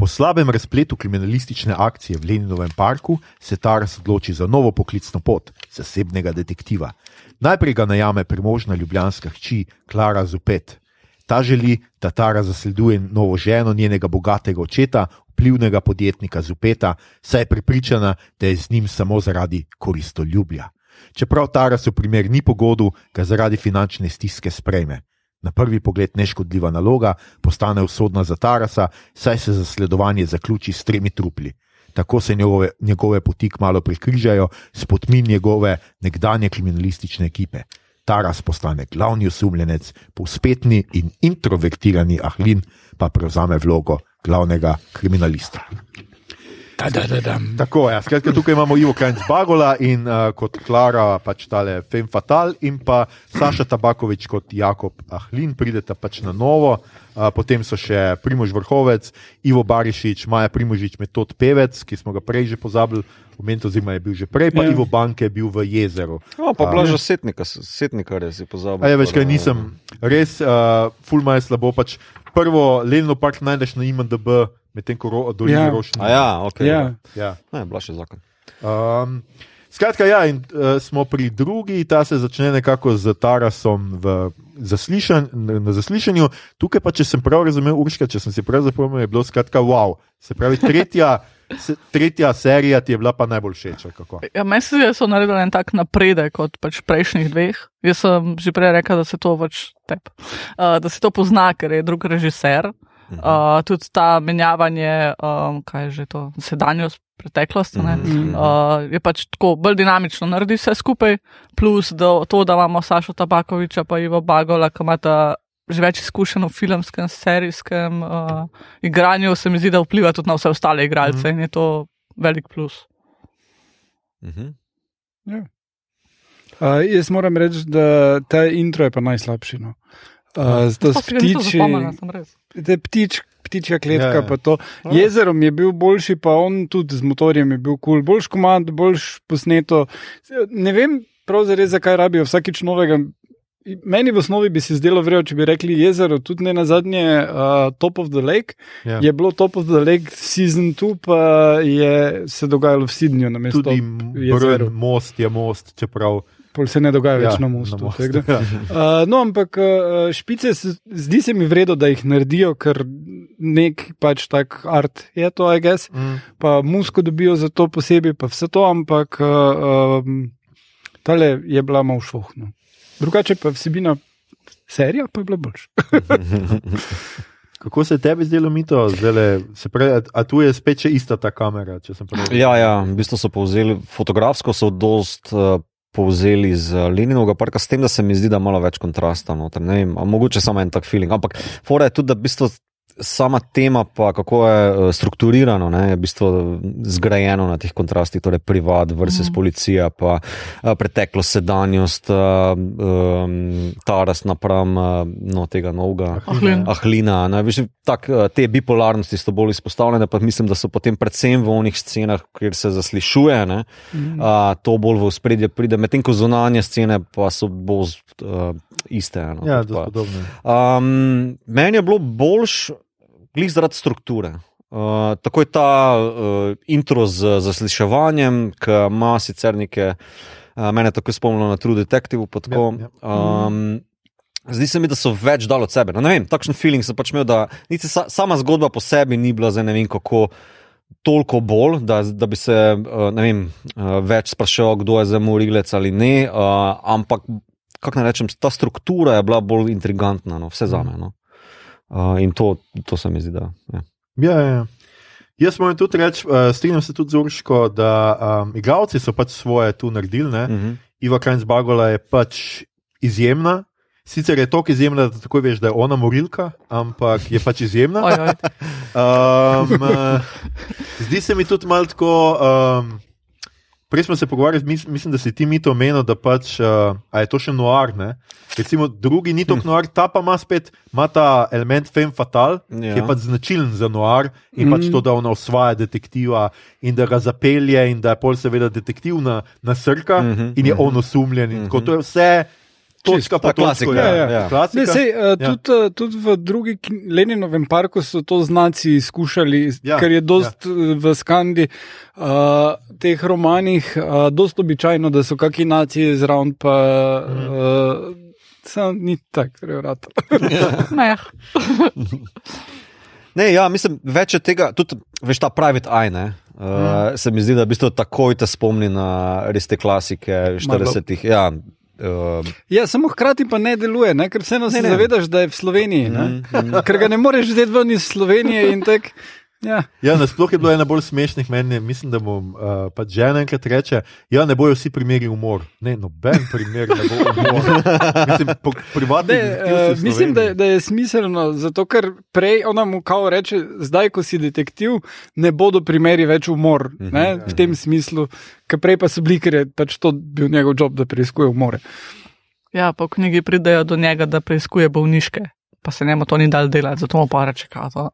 Po slabem razpletu kriminalistične akcije v Leninovem parku se Taras odloči za novo poklicno pot, zasebnega detektiva. Najprej ga najame premožna ljubljanska hči Klara Zupet. Ta želi, da Tara zasleduje novo ženo njenega bogatega očeta, vplivnega podjetnika Zupeta, saj je prepričana, da je z njim samo zaradi koristoljubja. Čeprav Tarasu primer ni pogodu, ga zaradi finančne stiske sprejme. Na prvi pogled neškodljiva naloga postane usodna za Tarasa, saj se zasledovanje zaključi s tremi trupli. Tako se njegove, njegove poti kmalo prekrižajo s potmi njegove nekdanje kriminalistične ekipe. Taras postane glavni osumljenec, povspetni in introvertirani Ahlin pa prevzame vlogo glavnega kriminalista. Da, da, da, da. Tako je, ja. skratka, tukaj imamo Ivo Krajnc Bagola in uh, kot Klara, pač tale Fem Fatal in pa Saša Tabakovič kot Jakob Ahlin, prideta pač na novo. Uh, potem so še Primož Vrhovec, Ivo Barišič, Maja Primožič, metod Pevec, ki smo ga prej že pozabili, omenil oziroma je bil že prej, pa Ja. ja. Ivo Banke je bil v jezeru. O, pa blažo setnika, setnika res je pozabil. A je več, kaj nisem, res, uh, fulma je slabo. Pač prvo, Lenino park najdeš na IMDB, medtem ko ro, dolina Ja. ja. rošnja. A ja, ok. Ja. ja. Ne, blaž je zakon. Um, skratka, ja, in uh, smo pri drugi, ta se začne nekako z Tarasom v zaslišan, na zaslišanju. Tukaj pa, če sem prav razumel, Urška, če sem si prav zapomnil, je bilo skratka wow. Se pravi, tretja, se, tretja serija ti je bila pa najbolj všeč. Ja, meni se zdi, da so naredili en tak napredek od pač prejšnjih dveh. Jaz sem že prej rekel, da se to, pač, tep, uh, da se to pozna, ker je drug režiser. Uh, tudi ta menjavanje, um, kaj je že to, sedanjost, preteklost, ne, Mhm. uh, je pač tako bolj dinamično naredi vse skupaj, plus da, to, da imamo Sašo Tabakoviča pa Ivo Bagola, ki imata že več izkušenj v filmskem, serijskem uh, igranju, se mi zdi, da vpliva tudi na vse ostale igralce Mhm. in je to velik plus. Mhm. Uh, jaz moram reči, da ta intro je pa najslabši. No. Uh, zato Pa s si ga nisem ptiči, te ptič, ptičja kletka, Ja, ja, ja. pa to. Jezerom je bil boljši, pa on tudi z motorjem je bil kul, cool. boljš komand, boljš posneto. Ne vem pravzaprav, zakaj rabijo vsakič novega. Meni v osnovi bi se zdelo vredno, če bi rekli jezero, tudi ne na zadnje uh, Top of the Lake. Ja. Je bilo Top of the Lake season 2, pa je se dogajalo v Sydnju na mestu. Tudi. Brn, most je most, čeprav Pol se ne dogaja več ja, na mostu. na da. Ja. Uh, no, ampak uh, špice, zdi se mi vredno, da jih naredijo, ker nek pač tak art je to, I guess. Mm. Pa musko dobijo za to posebej, pa vse to, ampak uh, um, tale je bila malo švohno. Drugače pa vsebina serija pa je bila boljša. Kako se je tebi zdelo, Mito? Zdajle, se pravi, a, tu je spet še ista ta kamera? Ja, ja, v bistvu so povzeli, fotografsko so dost uh, povzeli iz uh, Leninovega parka, s tem, da se mi zdi, da je malo več kontrasta. Noter, ne vem, a mogoče samo en tak feeling. Ampak fora je tudi, da v bistvu sama tema, pa kako je uh, strukturirano, ne, je v bistvu zgrajeno na teh kontrastih, torej privat, versus mm. policija, pa uh, preteklost, sedanjost, um, tarast napram uh, no, tega novega. Ahlin. Ahlina. Ne, veš, tak, eh, te bipolarnosti so bolj izpostavljene, pa mislim, da so potem predvsem v onih scenah, kjer se zaslišuje, ne, Mhm. a, to bolj v spredje pride, medtem ko zunanje scene pa so bolj uh, iste. No, Ja, pa. Um, meni je bilo boljš, glih zaradi strukture. Uh, tako je ta uh, intro z zasliševanjem, ki ima sicer neke, uh, mene tako spomnilo na True Detective. pa tako, Ja, ja. Um, Zdi se mi, da so več dali od sebe. No, vem, takšen feeling sem pač imel, da niti sa, sama zgodba po sebi ni bila za ne vem kako. Toliko bolj, da, da bi se uh, vem, uh, več spraševal, kdo je za morilec ali ne, uh, ampak kako naj rečem, ta struktura je bila bolj intrigantna, no, vse za me. No. Uh, in to, to se mi zdi, da je. Ja, ja, ja. Jaz moram tudi reči, uh, strinjam se tudi z Urško, da um, igravci so pač svoje tu naredili. Uh -huh. Iva Krajnc Bagola je pač izjemna. Sicer je tako izjemna, da takoj veš, da je ona morilka, ampak je pač izjemna. Um, uh, zdi se mi tudi malo tako. Um, prej smo se pogovarjali, mis, mislim, da si ti mi to omenil, da pač, uh, je to še noir. Ne? Recimo, drugi ni tako noir, ta pa ima spet ima ta element femme fatal, ja. Ja. ki je pač značilen za noir in mm. pač Mhm. to, da ona osvaja detektiva in da ga zapelje in da je pol seveda detektiv na, na srka mm -hmm, in je mhm. on osumljen. Mhm. tako, to je vse. Točka po ta klasika, ja, ja, ja. ja. Ne, Klasika. sej, uh, Ja. tudi, uh, tudi v drugi Leninovem parku so to znanci skušali, Ja, ja, ker je dost ja. v Skandi uh, teh romanih, uh, dost običajno, da so kakšni naciji zraven, pa uh, samo ni tako, revrat. Meh. Ne, ja, mislim, več je tega, tudi veš, ta private eye. Ne? Uh, mm. Se mi zdi, da v bistvu takoj te spomni na res te klasike 40-ih. Ja, uh, Ja, samo hkrati pa ne deluje, ne? ker vseeno se Ne, ne. zavedaš, da je v Sloveniji. Mm, Mm, ker ga ne moreš vzeti ven iz Slovenije in tako. Ja. Ja, nasploh je bilo ena bolj smešnih meni, mislim, da mu uh, pač žena enkrat reče, ja, ne bojo vsi primeri umor. Ne, noben primer ne bo umor. mislim, po, Ne, uh, mislim, da, da je smiselno, zato ker prej ona mu kao reče, zdaj, ko si detektiv, ne bodo primeri več umor. Ne, v tem smislu, ker prej pa so bili, ker je pač to bil njegov job, da preiskuje umore. Ja, pa v knjigi pridejo do njega, da preiskuje bolniške. Pa se njemu to ni dal delati, zato mu pa reče, da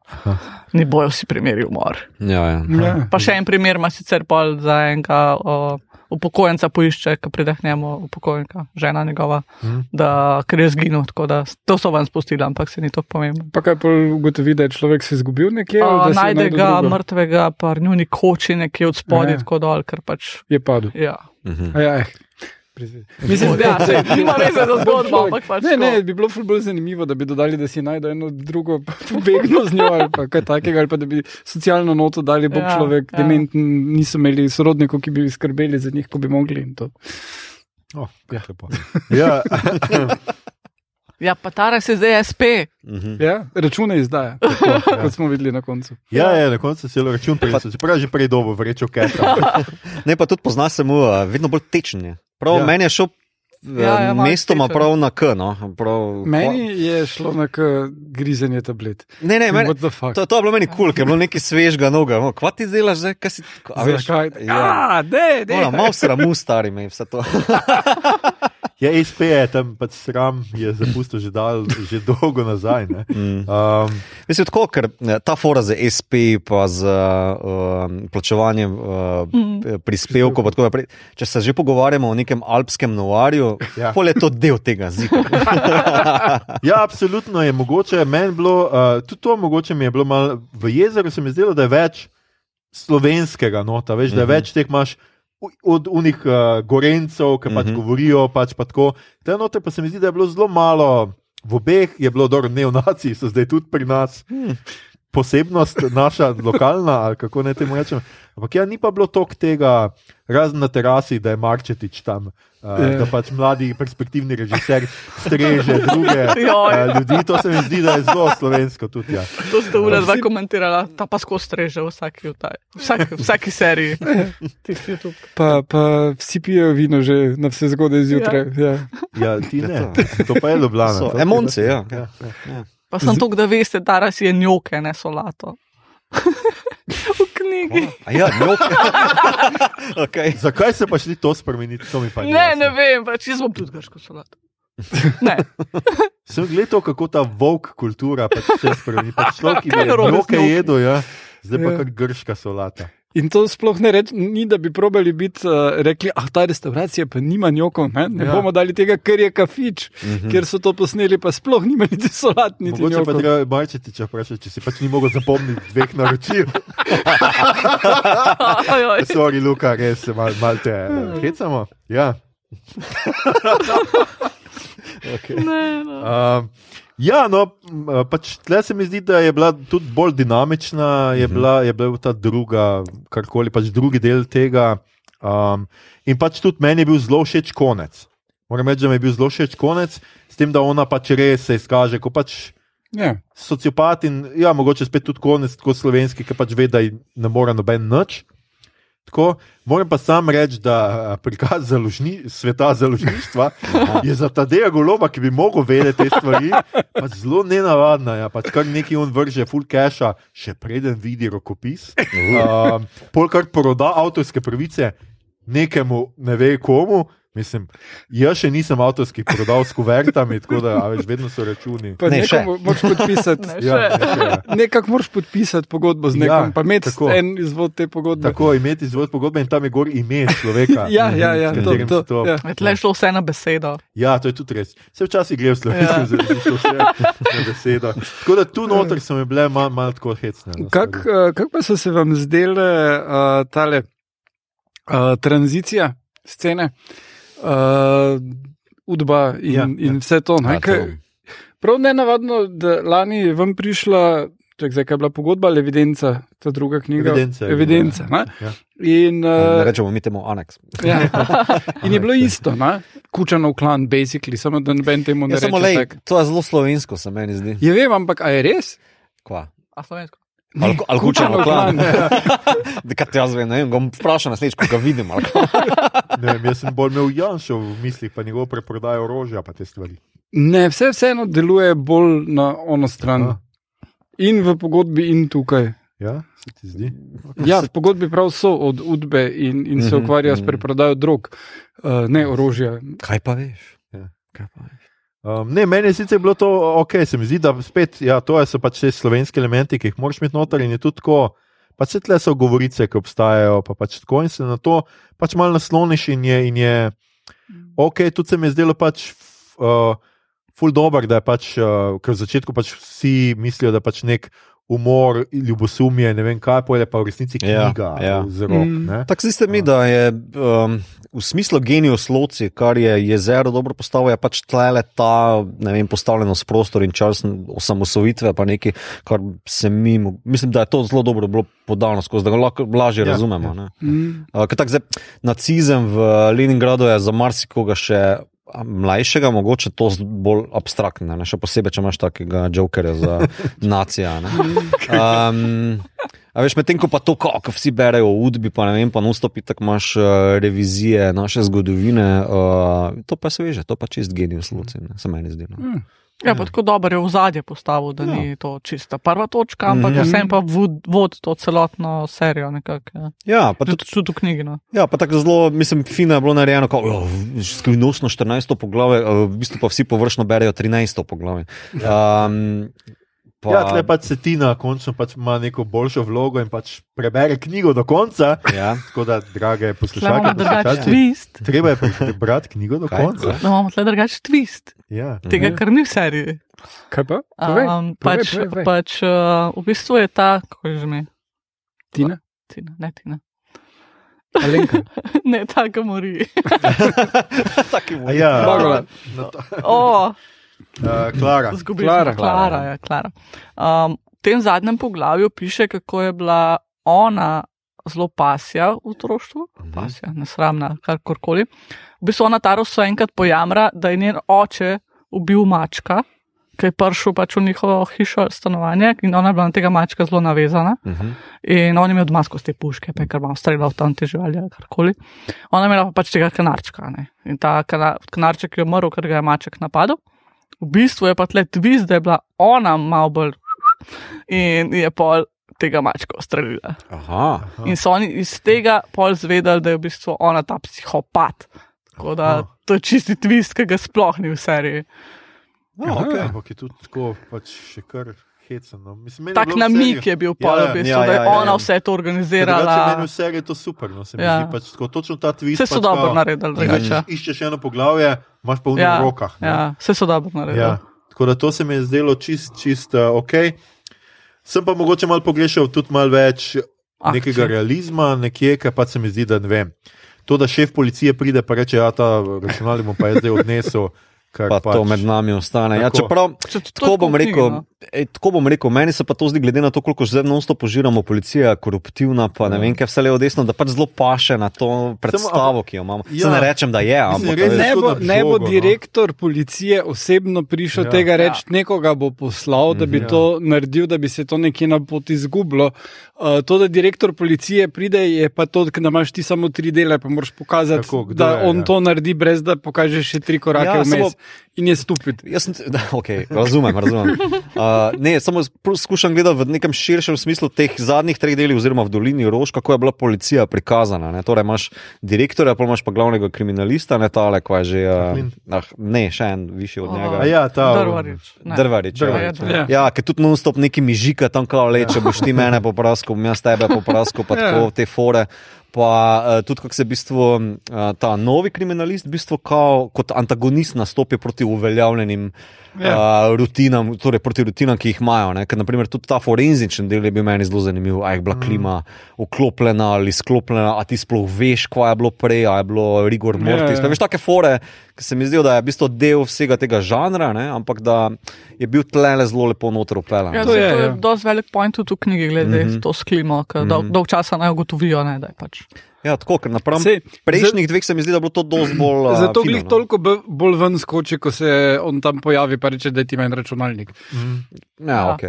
ni bojo vsi primeri umor. ja, ja. Ja. Pa še en primer ima sicer pol za enega o, upokojenca poišče, ki pride k njemu, upokojenka, žena njegova, Mhm. da ker je zginil, tako da to so vam spustili, ampak se ni to pomembno. Pa kaj pa ugotovi, da je človek se izgubil nekje? si je najde ga drugo? mrtvega, pa njuni koči nekje od spodaj, Ja. tako dol, ker pač. Je padel. Ja. Mhm. A Ja, eh. Mislim, Ja, saj nima veze za zgodbo, ampak pač Ne, ne, bi bilo ful bolj zanimivo, da bi dodali, da si najde eno drugo pobegno z njo ali pa kaj takega, ali pa da bi socialno noto dali, bo Ja, človek ja. dementen, niso imeli sorodnikov, ki bi skrbeli za njih, ko bi mogli in to. Oh, ja. Ja, Ja, pa Tara se zdaj SP. Mhm. Ja, račune izdaja, tako, kot smo videli na koncu. ja, ja, na koncu je račun prinesel, čeprav je že prej dobo vrečo keta. Ne, pa tudi pozna se mu, uh, vedno bolj tečen je. Prav, Ja. Meni je šel Ja, ja, malo mestoma prav na K. No. Prav, Meni je šlo na k grizenje tablet. Ne, ne, meni, What the fuck? to, to je bilo meni kul, cool, ker je bilo nekaj svežega noga. No, Kva ti delaš zdaj? Kaj si, Zakaj? ja. Ne, ne. Moram, malo sramu stari me je vse to. Ja, SP je tam pač sram, je zapustil že, dal, že dolgo nazaj. Ne? Mm. Um, Mislim, tako, ker ta fora za SP, pa za uh, plačevanje uh, Mm. prispevkov, pa tako naprej. Če se že pogovarjamo o nekem alpskem novarju, Ja. ja. pol je to del tega zika. ja, absolutno je mogoče. Meni bilo, uh, tudi to mogoče mi je bilo malo v jezeru, se mi zdelo, da je več slovenskega nota, veš, da je Mhm. več teh imaš. Od unih uh, gorencev, ki pač Mhm. govorijo, pač pa tako. Te note pa se mi zdi, da je bilo zelo malo, v obeh je bilo dobro, neonaci so zdaj tudi pri nas. Posebnost, naša lokalna, ali kako naj temu rečem. Ampak ja, ni pa bilo toliko tega, razen na terasi, da je Marčetič tam, uh, Ja. da pač mladi perspektivni režiser streže druge uh, ljudi. To se mi zdi, da je zelo slovensko tudi. Ja. To ste ura dva Vsi- komentirala, ta pa skozi streže v vsaki, vtaj, vsaki, vsaki seriji. YouTube. Pa, pa vsi pijejo vino že na vse zgodaj zjutraj. Ja. ja, ti ne, to pa je Ljubljana. Je- emocije, ja. Ja, ja. Pa sem to, da veste, ta ras je njoke, ne solato. v knjigi. A ja, njok. okay. Zakaj se pa šli to spremeniti? To pa Ne, jasno. ne vem, pač jaz bom tudi grško solato. Ne, Sem gledal, kako ta volk kultura pač se spremeni. Pač človek, ki je je z roke jedel, ja. zdaj pa Ja. kar grška solata. In to sploh ne reč, ni, da bi probali biti, uh, rekli, ah, ta restauracija pa nima njokov, ne, ne Ja. bomo dali tega, ker je kafič, mm -hmm. ker so to posneli, pa sploh nima niti solat, niti Mogoče pa njokov. treba marčiti, če vprašati, če si pač ni mogel zapomniti dveh naročil. Sorry, Luka, res se mal, mal te eh, hecamo. Ja. Ne, no. Um, ja, no, eh, pač tle se mi zdi, da je bila tudi bolj dinamična, je, bila, je bila ta druga, karkoli, pač drugi del tega. Um, in pač tudi meni je bil zelo všeč konec. Moram reči, da mi je bil zelo všeč konec, s tem, da ona pač res se izkaže kot pač Ja. sociopat in ja, mogoče spet tudi konec, tako slovenski, ki pač ve, da ne more noben nič. Tako, moram pa sam reči, da a, prikaz založni, sveta založništva je za ta dela goloba, ki bi mogel vedeti te stvari, pač zelo nenavadna. Ja, pač kar neki on vrže, full cache, še preden vidi rokopis. Um, Polkar proda avtorske pravice nekemu, ne ve komu. Mislim, jaz še nisem avtorski prodal s kuvertami, tako da a veš, vedno so računi. Pa Ne, še. moraš podpisati. Ne, Ja, še. ne, še, ja. Nekako moraš podpisati pogodbo z Ja, nekom, pa imeti tako. en izvod te pogodbe. Tako imeti izvod pogodbe in tam je gor ime človeka. Ja, ja, ja, s to, to, se to. ja. Tle je šlo vse na besedo. Ja, to je tudi res. Se včasih gre v slovenskem Ja. jeziku, vse na besedo. Tako da tu noter so mi bile malo mal tako hecne. no, Kak, stvari. uh, kak pa so se vam zdele uh, tale uh, tranzicija scene, uh, udba in, Ja, ja, ja. in vse to? Ne? A, Prav ne navadno, da lani je vam prišla. Čak, zdaj, kaj je bila pogodba ali evidenca, ta druga knjiga? Evidenca je bila, Evidenca ja. ne? Ja. In, Ne uh, rečemo, mi temu aneks. ja. in je bilo isto, ne? kučanov klan, basically, samo da noben temu ne Ja, reče. lej, to je zelo slovensko, se meni zdi. Ja, vem, ampak a je res? Kva? A slovensko? Ali, ali kučano Kučanov klan. Kaj te jaz vem, ne vem, bom vprašal naslednjič, ko ga vidim. Ne, vem, jaz sem bolj imel Janša v mislih, pa njegov preprodajo orožja, pa te stvari. Ne, vse vseeno deluje bolj na ono stran. Aha. In v pogodbi, in tukaj. Ja, se ti zdi? Ja, v pogodbi prav so od udbe in, in se Mhm, ukvarjajo s mhm. preprodajo drog, uh, ne orožja. Kaj pa veš? Ja. Kaj pa veš? Um, ne, meni je sicer bilo to ok, se mi zdi, da spet, ja, to so pač te slovenski elementi, ki jih moraš imeti noter in je tudi tako. Pač se tle so govorice, ki obstajajo, pa pač tako in se na to pač malo nasloniš in je, in je ok, tudi se mi je zdelo pač. Uh, Ful dobr, da je pač, uh, ker v začetku pač vsi mislijo, da pač nek umor, ljubosumje, ne vem kaj, pa je pa v resnici Ja, knjiga. ja. Zelo, Mm. ne? Tako zdi se mi, da je um, v smislu genius loci, kar je jezero dobro postavilo, je pač tlele ta ne vem, postavljenost prostor in čas osamosvojitve, pa nekaj, kar se mi, mislim, da je to zelo dobro bilo podano skozi, da ga lahko lažje Ja, ja, razumemo. ja. Ja. Mm. Uh, zdaj, nacizem v Leningradu je za marsikoga še. Mlajšega, mogoče to bolj abstraktno, ne? še posebej, če imaš takega jokerja za nacija. ne. Um, a veš, medtem ko pa to, kako vsi berejo o udbi, pa ne vem, pa nostopi, tako imaš uh, revizije naše zgodovine, uh, to pa je sveže, to pa čist genius luci, ne? se meni zdi. No. Mm. Ja, pa tako dobro je v zadje postavil, da Ja. ni to čista prva točka, ampak mm, vsem pa vod, vod to celotno serijo. Nekak, ja. Ja, pa tudi Tudi, v knjigi. No. Ja, pa tako zelo, mislim, fino je bilo narejeno, kot oh, skrivnostno 14. poglavje, eh, v bistvu pa vsi površno berejo 13. poglavje. Um, pa, Ja, tle pač Cetina končno pač ima neko boljšo vlogo in pač prebere knjigo do konca. ja. Tako da, drage poslušalke, poslušalci, twist. treba je prebrati knjigo do Kaj? konca. Da imamo tle drugačen twist, Ja. tega, Mhm. kar ni v seriji. Kaj pa? Povej, Um, povej, pač, povej, povej. pač uh, v bistvu je ta, kako je že ime? Tina? Tina, ne Tina. Alenka. ne, ta, ki mori. A Ja, Bagola. no, to- O, uh, Klara. Zgubili Klara. Klara, ja, Klara. Um, v tem zadnjem poglavju piše, kako je bila ona zelo pasja v otroštvu, pasja, nesramna, karkoli. V bistvu ona ta roso enkrat pojamra, da je njen oče ubil mačka, ki je prišel pač v njihovo hišo, stanovanje, in ona je bila na tega mačka zelo navezana. Uh -huh. In on je imel doma skozi te puške, pa je kar malo streljal tam te živali ali karkoli. Ona je imela pa pač tega kanarčka. Ne? In ta kana, kanarček je umrl, ker ga je maček napadel. V bistvu je pa tle twist, da je bila ona malo bolj in je pol tega mačka ustrelila. Aha. In so oni iz tega pol zvedeli, da je v bistvu ona ta psihopat. Tako da Aha. to je čisti twist, ki ga sploh ni v seriji. Ja, okay. Ampak je tudi tako, pač še kar hecen. No. Mislim, meni je Tak v namik seriji- je bil Ja, pol, ja, v bistvu, ja, da je ja, ja, ona ja. vse to organizirala. meni v seriji je to super. No, se mi Ja. zdi pač tako, točno ta twist. Vse so pač dobro naredili, drugače. Iščeš eno poglavje, imaš pa v Ja, rokah. ne. ja, vse so dobro naredili. Ja, tako da to se mi je zdelo čist, čist uh, ok. Sem pa mogoče malo pogrešal tudi malo več Akcije. nekega realizma, nekje, kar pa se mi zdi, da ne vem. To, da šef policije pride in reče, da ta računalnik pa jaz zdaj odnesel. Pa pač, to med nami ostane. Ja, Tako. čeprav, Če to tako bom, v knjigi, rekel, no. Ej, tako bom rekel, meni se pa to zdi, glede na to, koliko zdaj non stop požiramo, policija je koruptivna, pa ne vem, kaj vse levo desno, da pač zelo paše na to predstavo, ki jo imamo. Ja. Ja. Ne rečem, da je, ampak a veš, Ne bo, škoda ne bo žogo, no. direktor policije osebno prišel Ja. ja. tega reči, ja. nekoga bo poslal, da bi Ja. ja. to naredil, da bi se to nekje na poti izgubilo. Uh, to, da direktor policije pride, je pa to, da imaš ti samo tri dele, pa moraš pokazati, Tako, kdo da je, on ja. ja. to naredi, brez da pokažeš še tri korake Ja, ja, vmes. samo- In je stupid. Jaz sem, da, okay, razumem, razumem. Uh, ne, samo skušam gledati v nekem širšem smislu teh zadnjih treh delih, oziroma v Dolini Rož, kako je bila policija prikazana. Ne? Torej, imaš direktorja, pa imaš pa glavnega kriminalista, ne tale, ko je že. Uh, ah, ne, še en višji od njega. A ja, ta. Drvarič. ne. Drvarič. Ja, Drvarič, ja. ja ki tudi non-stop neki mižika tam kao leče, boš ti mene popraskal, bom jaz tebe popraskal, pa Ja. tako te fore. Pa uh, tudi, kako se v bistvu uh, ta novi kriminalist, v bistvu kao, kot antagonist nastopi proti uveljavljenim ja. uh, rutinam, torej proti rutinam, ki jih imajo. Ne? Ker, naprimer, tudi ta forenzični del je bil meni zelo zanimiv. A je bila klima vklopljena ali sklopljena, a ti sploh veš, kaj je bilo prej, a je bilo rigor mortis. Ja, ja. Ja, Veš, take fore, ki se mi zdijo, da je v bistvu del vsega tega žanra, ne? ampak da je bil tlele zelo lepo noter upeljan. Ja, To je, je, to je ja. dosti velik point tudi v knjigi, glede mm -hmm. to s klimo, ker mm -hmm. dolg, dolg časa naj ugotovijo, ne, da je pač. Ja, tako, ker napram Sej, prejšnjih dveh se mi zdi, da je bilo to dosti bolj. Zato fino, glih no. toliko bolj ven skoči, ko se on tam pojavi, pa reče, da ti meni računalnik. Ja, Ja. ok.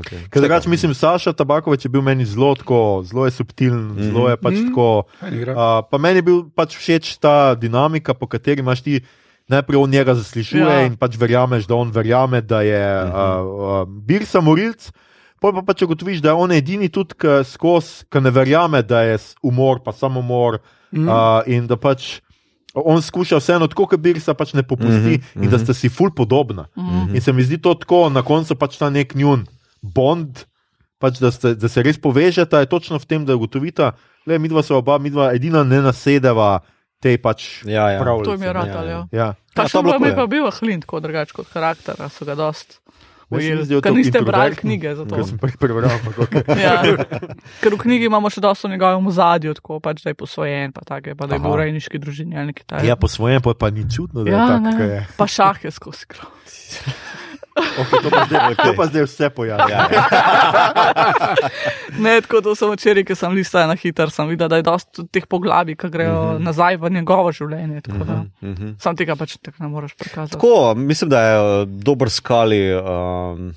okay. Ker drugače mislim, Saša Tabakovič je bil meni zelo, tako, zelo je subtilen, mm. zelo je pač mm. tako. Fajn igra. Uh, pa meni je bil pač všeč ta dinamika, po kateri imaš ti. Najprej on njega zaslišuje Ja. in pač verjameš, da on verjame, da je uh -huh. uh, uh, bir samorilc. Pol pa pač ugotoviš, da je on edini tudi ki skozi, ki ne verjame, da je umor, pa samomor. Mm. Uh, in da pač on skuša vseeno, tako kot Birsa, pač ne popusti mm -hmm. in da sta si ful podobna. Mm -hmm. In se mi zdi to tako, na koncu pač ta nek njun bond, pač da, ste, da se res povežeta, je točno v tem, da ugotovita, da mi dva so oba, mi dva edina ne nasedeva tej pač Ja, ja. pravljici. To jim je ne. ratalo. Ja. Ja. Pa Ja, to je bilo pa mi pa ja. bil Ahlin, tako drugače kot karakter, a so ga dost. Ujeli. to niste brali knjige za to. Ker sem prej prebral. Ja. Ker v knjigi imamo še dosto v njegovem zadju, tako pač, da je posvojen, pa, take, pa da je Aha. v rejniški družini ali nekaj takega. ja, po svojem pa, pa ni čudno, da je ja, tako, je. Pa šah je skozi krov. Okay, to, pa zdaj, to pa zdaj vse pojavlja. Ja, ja. Ne, tako da sem včeraj, ki sem listal na hiter, sem videl, da je dosti teh poglavij, ki grejo uh Mhm. -huh. nazaj v njegovo življenje. Tako da Mhm. sam tega pač tako ne moreš prikazati. Tako, mislim, da je uh, dober skali um,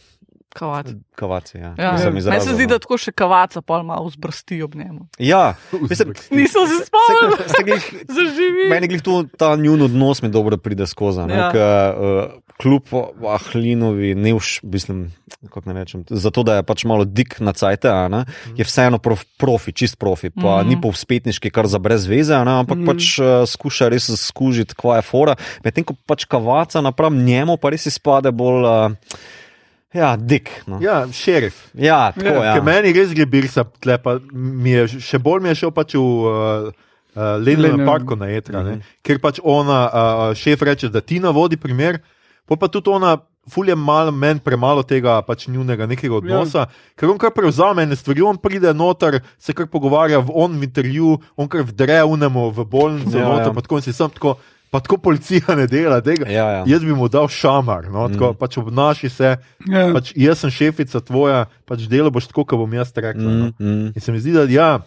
Kavac. kavaci. Ja. Ja. Sem Meni izrazil, se zdi, no. da tako še kavaca pa malo zbrsti ob njemu. Ja, mislim, Nisem se spomnil, se, se zaživi. meni glih tu ta njun odnos mi dobro pride skozi. Ja. Ja. Uh, kljub Ahlinovi, ne vš, mislim, kako ne rečem, zato da je pač malo dik na cajte, a ne, je vseeno prof, profi, čist profi, pa Mhm. mm. ni povspetniški, kar za brez veze, a ne, ampak mm. pač uh, skuša res skužiti, kva je fora. Medtem ko pač kavaca napram njemu, pa res izpade bolj. Uh, Ja, dik. No. Ja, Ja, šerif. ja, tako. Ja. Ja. Meni res gre birsa, tle pa mi je, še bolj mi je šel pač v uh, uh, Lenem. parku na Etra, mm -hmm. ker pač ona, uh, šef reče, da ti navodi primer, pa tudi ona. Ful je malo meni premalo tega pač njunega nekega odnosa, ja. ker on kar prevzame ene stvari, on pride noter, se kar pogovarja, v on v intervju, on kar vdre unemo v bolnico, Ja, ja, noter, ja. pa tako in si sam tako, pa tako policija ne dela tega. Ja, ja. Jaz bi mu dal šamar, no, tako, pač obnaši se, Ja. pač jaz sem šefica tvoja, pač delo boš tako, kot bom jaz rekel. No. Mm, mm. In se mi zdi, da ja,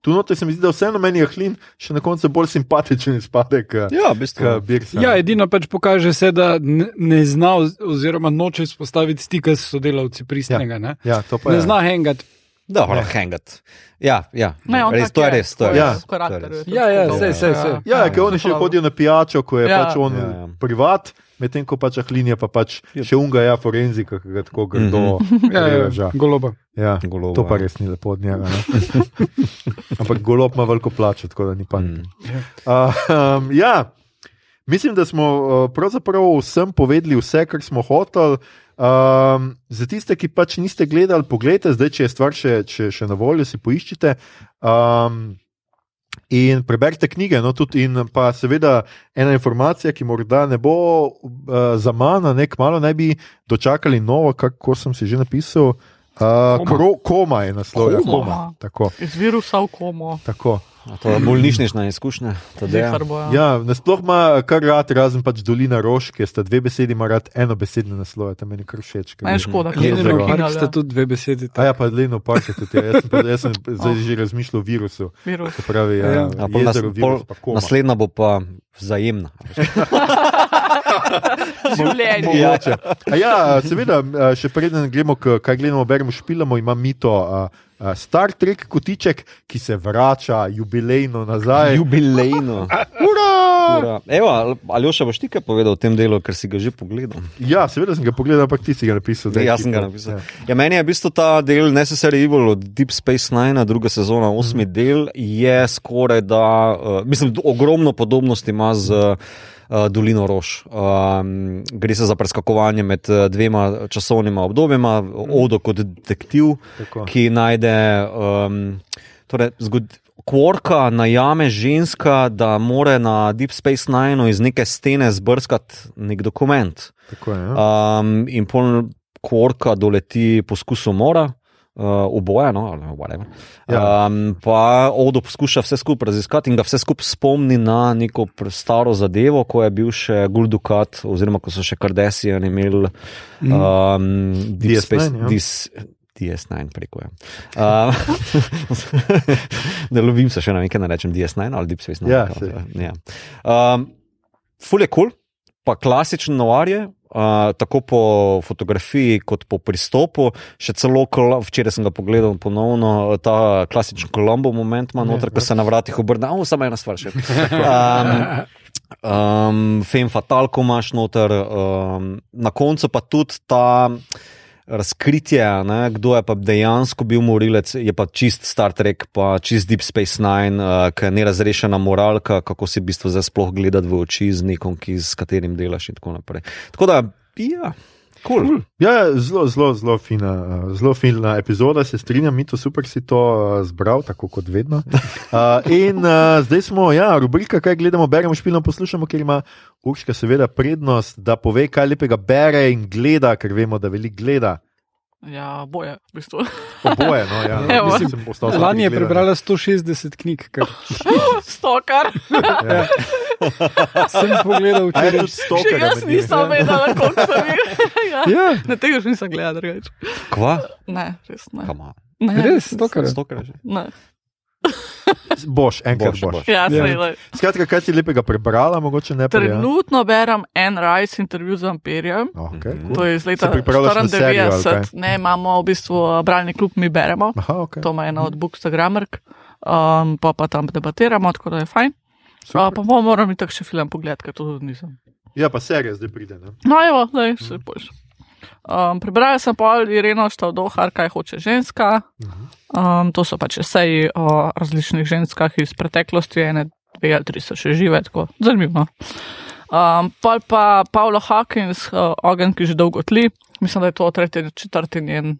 tu noter se mi zdi, da vseeno meni je hlin še na koncu bolj simpatičen izpade, kot Ja, bistvu. Birsa. Ja, edino pač pokaže se, da ne, ne zna oz- oziroma noče spostaviti stika s sodelavci pristnega. Ne, ja, to pa ne je. zna hengat. Dobro, Ja. hangat. Ja, ja. Ne, on res, to je res. To je tako Ja. res, v karakterju to je res. Ja, ja, sej, sej, sej. Ja, ker oni še hodijo na pijačo, ko je Ja. pač on Ja, ja. privat, medtem ko pač ahlin je pa pač še unga, ja, forenzika, ki ga tako grdo Ja, ja, reža. goloba. Ja, Goloba, to pa ja. res ni lepo od njega. Ampak golob ima veliko plačo, tako da ni panike. Mm. Uh, um, ja, mislim, da smo uh, pravzaprav vsem povedali vse, kar smo hoteli. Um, za tiste, ki pač niste gledali, pogledajte, zdaj, če je stvar še, še, še na voljo, si poiščite. Um, In preberite knjige, no, tudi, in pa seveda ena informacija, ki morda ne bo uh, za mano, nek malo naj bi dočakali novo, kako sem si že napisal. Uh, Koma. kro, koma je naslov, ja, Koma. koma. Tako, Iz virusa v komo. tako. To je bolnišnična izkušnja. Bojo. Ja, nasploh ima kar rad, razen pač Dolina Rož, ki sta dve besedi, ima rad eno besedne naslove, tam meni kar všeč. je- škoda, ker Park Park prekinjali. sta tudi dve besedi. A ja, pa Leno Park je tudi, ja, jaz sem, pa, jaz sem zdaj že razmišljal o virusu. Virus. Se pravi, ja, Ja. ja. A pol nas, jezero, pol, virus, naslednja bo pa vzajemna. Življenje. Mogoče. Ja, seveda, še preden gremo, k, kaj gledamo, beremo, špilamo, ima mito Star Trek kotiček, ki se vrača jubilejno nazaj. Jubilejno. Ura! Ura. Evo, Aljoša, boš ti kaj povedal o tem delu, ker si ga že pogledal? Ja, seveda sem ga pogledal, ampak ti si ga napisal. Ne, jaz sem ga napisal. Ja. Ja, meni je v bistvu ta del Necessary Evil od Deep Space Nine, druga sezona, osmi mm. del, je skoraj da, uh, mislim, ogromno podobnosti ima z uh, Dolino Rož. Um, gre se za preskakovanje med uh, dvema časovnima obdobjema, Odo kot detektiv, Tako. ki najde. Um, torej, zgod, Kvorka najame ženska, da more na Deep Space Nine iz neke stene zbrskati nek dokument. Tako je, ja. Um, in pol korka doleti poskus umora. Uh, oboje, no, ali whatever. Ja. Um, pa Odo poskuša vse skupaj raziskati in ga vse skupaj spomni na neko staro zadevo, ko je bil še Guldukat, oziroma ko so še Kardashian imeli um, Deep DS9, Space. ja. Dis, DS9 preko je. Uh, ne lovim se še na nekaj, ne rečem DS9 ali Deep Space 9. Ja, saj. ja. Um, ful je kul, cool, pa klasičen noir je. Uh, tako po fotografiji, kot po pristopu, še celo, včeraj sem ga pogledal ponovno, ta klasičen Kolombo moment ima noter, ko se na vratih obrne, oh, samo ena stvar še. Um, um, Fem fatalko imaš noter, um, na koncu pa tudi ta razkritje, ne, kdo je pa dejansko bil morilec, je pa čist Star Trek, pa čist Deep Space Nine, uh, ki je nerazrešena moralka, kako si v bistvu zdaj sploh gledati v oči z nekom, ki, s katerim delaš in tako naprej. Tako da, ja, kul. Cool. Ja, zelo, zelo, zelo fina, zelo fina epizoda, se strinjam, mi to super si to uh, zbral, tako kot vedno. Uh, in uh, zdaj smo, ja, rubrika, kaj gledamo, beremo, špilamo, poslušamo, ker ima Urška seveda prednost, da pove, kaj lepega bere in gleda, ker vemo, da veliko gleda. Ja, boje, v bistvu. Oboje, no, ja. Evo. Mislim, sem postal sam Lani je prebrala 160 knjig, kar Stokar. Ja. sem pogledal je včeraj. Še jaz nisem vedela, koliko sem jih. ja. Ja, Na tega še nisem gledala, drugače. Kva? Ne, res ne. Kama. ne. res, to kar je. Stokrat že. Ne. Boš, enkrat Boš, boš. boš. Ja, Ja. Skratka, kaj si lepega prebrala, mogoče ne prej. ja? Trenutno berem en Rice intervju z vampirjem. Okay, Mhm. cool. To je iz leta Se pripravljaš na serijo, ali kaj? 94. Ne, imamo v bistvu bralni klub, mi beremo. Aha, okay. To ima ena od Bookstagrammerk, um, pa pa tam debatiramo, tako da je fajn. Uh, pa pa moram mi tak še film pogledati, ker to tudi nisem. Ja, pa serija zdaj pride. Ne? No, evo, zdaj se boš. Um, prebrala sem pol Ireno Štavdohar, kaj hoče ženska. Um, to so pač eseji o različnih ženskah iz preteklosti, ene, dve ali tri so še žive, tako zanimivo. Um, pol pa Paolo Hawkins, uh, ogen, ki že dolgo tli, mislim, da je to tretji, četrti njen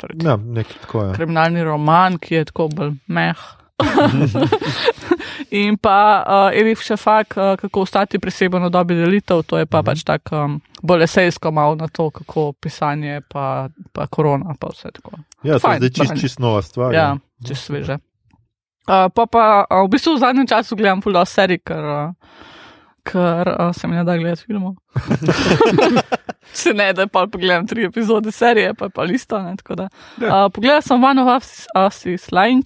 torej, Ja, tako je. kriminalni roman, ki je tako bolj meh. In pa uh, Elif Šafak, uh, kako ostati priseben v dobi delitev, to je pa pač tako um, bolj esejsko malo na to, kako pisanje, pa, pa korona, pa vse tako. Ja, Fajn, zdaj čist, čist nova stvar. Ja, če sveže. Uh, pa pa uh, v bistvu v zadnjem času gledam fuldo serij, ker, uh, ker uh, se mi ne da gledati filmov. se ne da pa pogledam tri epizode serije, pa pa lista. Ne, uh, pogledal sem One of Us, Us is Lying.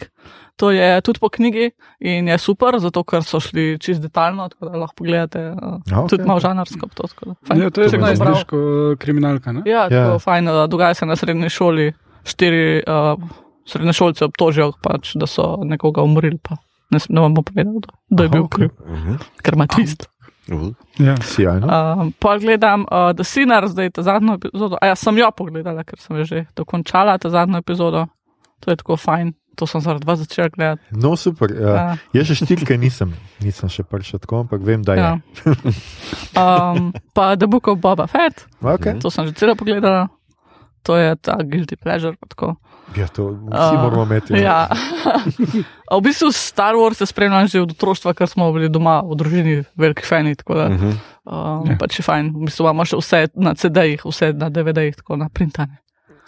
To je tudi po knjigi in je super, zato ker so šli čist detaljno, tako da lahko pogledate. Uh, A, okej. Tudi malo žanarsko. To, tako da. Ja, to je To že me je najzniško kriminalka. Ne? Ja, Ja. tako fajn, da dogaja se na srednji šoli. Štiri uh, srednješolce obtožijo, pač, da so nekoga umorili. Pa. Ne, ne vam bom povedal, kdo- kdo je Aha, bil okej. kriv, Mhm. ker ima tvist. Uh, Ja. Sijajno. Um, pa gledam uh, The Sinner, zdaj ta zadnjo epizodo. A ja, sem jo pogledala, ker sem jo že dokončala, ta zadnjo epizodo. To je tako fajn, to sem zaradi vas začela gledati. No, super. Uh, Ja. jaz še štirke nisem, nisem še prišel tako, ampak vem, da je. Ja. Um, pa The Book of Boba Fett, Okay. to sem že celo pogledala. To je ta guilty pleasure. pa tako. Ja, to vsi Uh, moramo imeti. Ja. v bistvu Star Wars je spremljal že od otroštva, ker smo bili doma v družini, veliki fani. Tako da mhm. um, Ja. pač je fajn. V bistvu imamo še vse na CD-jih, vse na DVD-jih, tako na printane.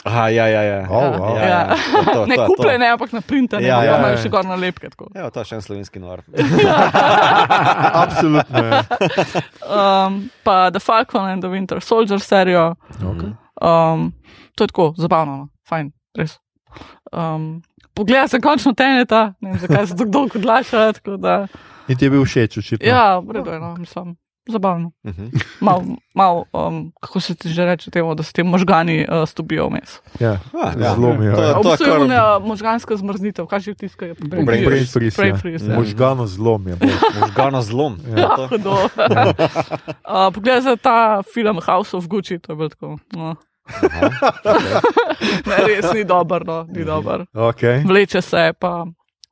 Aha, ja, ja, ja. Oh, wow. ja, ja. To, to, Ne to, to. kupljene, ampak na printane, Ja, ja, ja, ja, ja. še gor na lepke. tako. Ja, to je še en slovenski nor. Absolutno. Ja. Um, pa The Falcon and the Winter Soldier serijo. Okay. Um, to je tako, zabavno, no. fajn, res. Um, Poglej, sem končno teneta, ne vem, zakaj se tako dolgo odlaša. tako da- In ti je bil všeč, očitno. Ja, redu je, no, mislim, zabavno. Mhm. Mal, mal, um, kako se ti že reče temu, da se ti možgani uh, stopijo vmes. ja. Ah, ja. Zelo mi je. To je- ja. To je bistvu je kar- možganska zmrznitev, kaj že tiskajo. Brain Brain freeze. freeze, Brain ja. freeze, Ja. ja. Možgano zlom je. Možgano zlom. Ja, to. Hudo. uh, Poglej za ta film House of Gucci, to je bilo tako. No. Aha, okay. Ne, res ni dober, no, ni dober. Okay. Vleče se pa.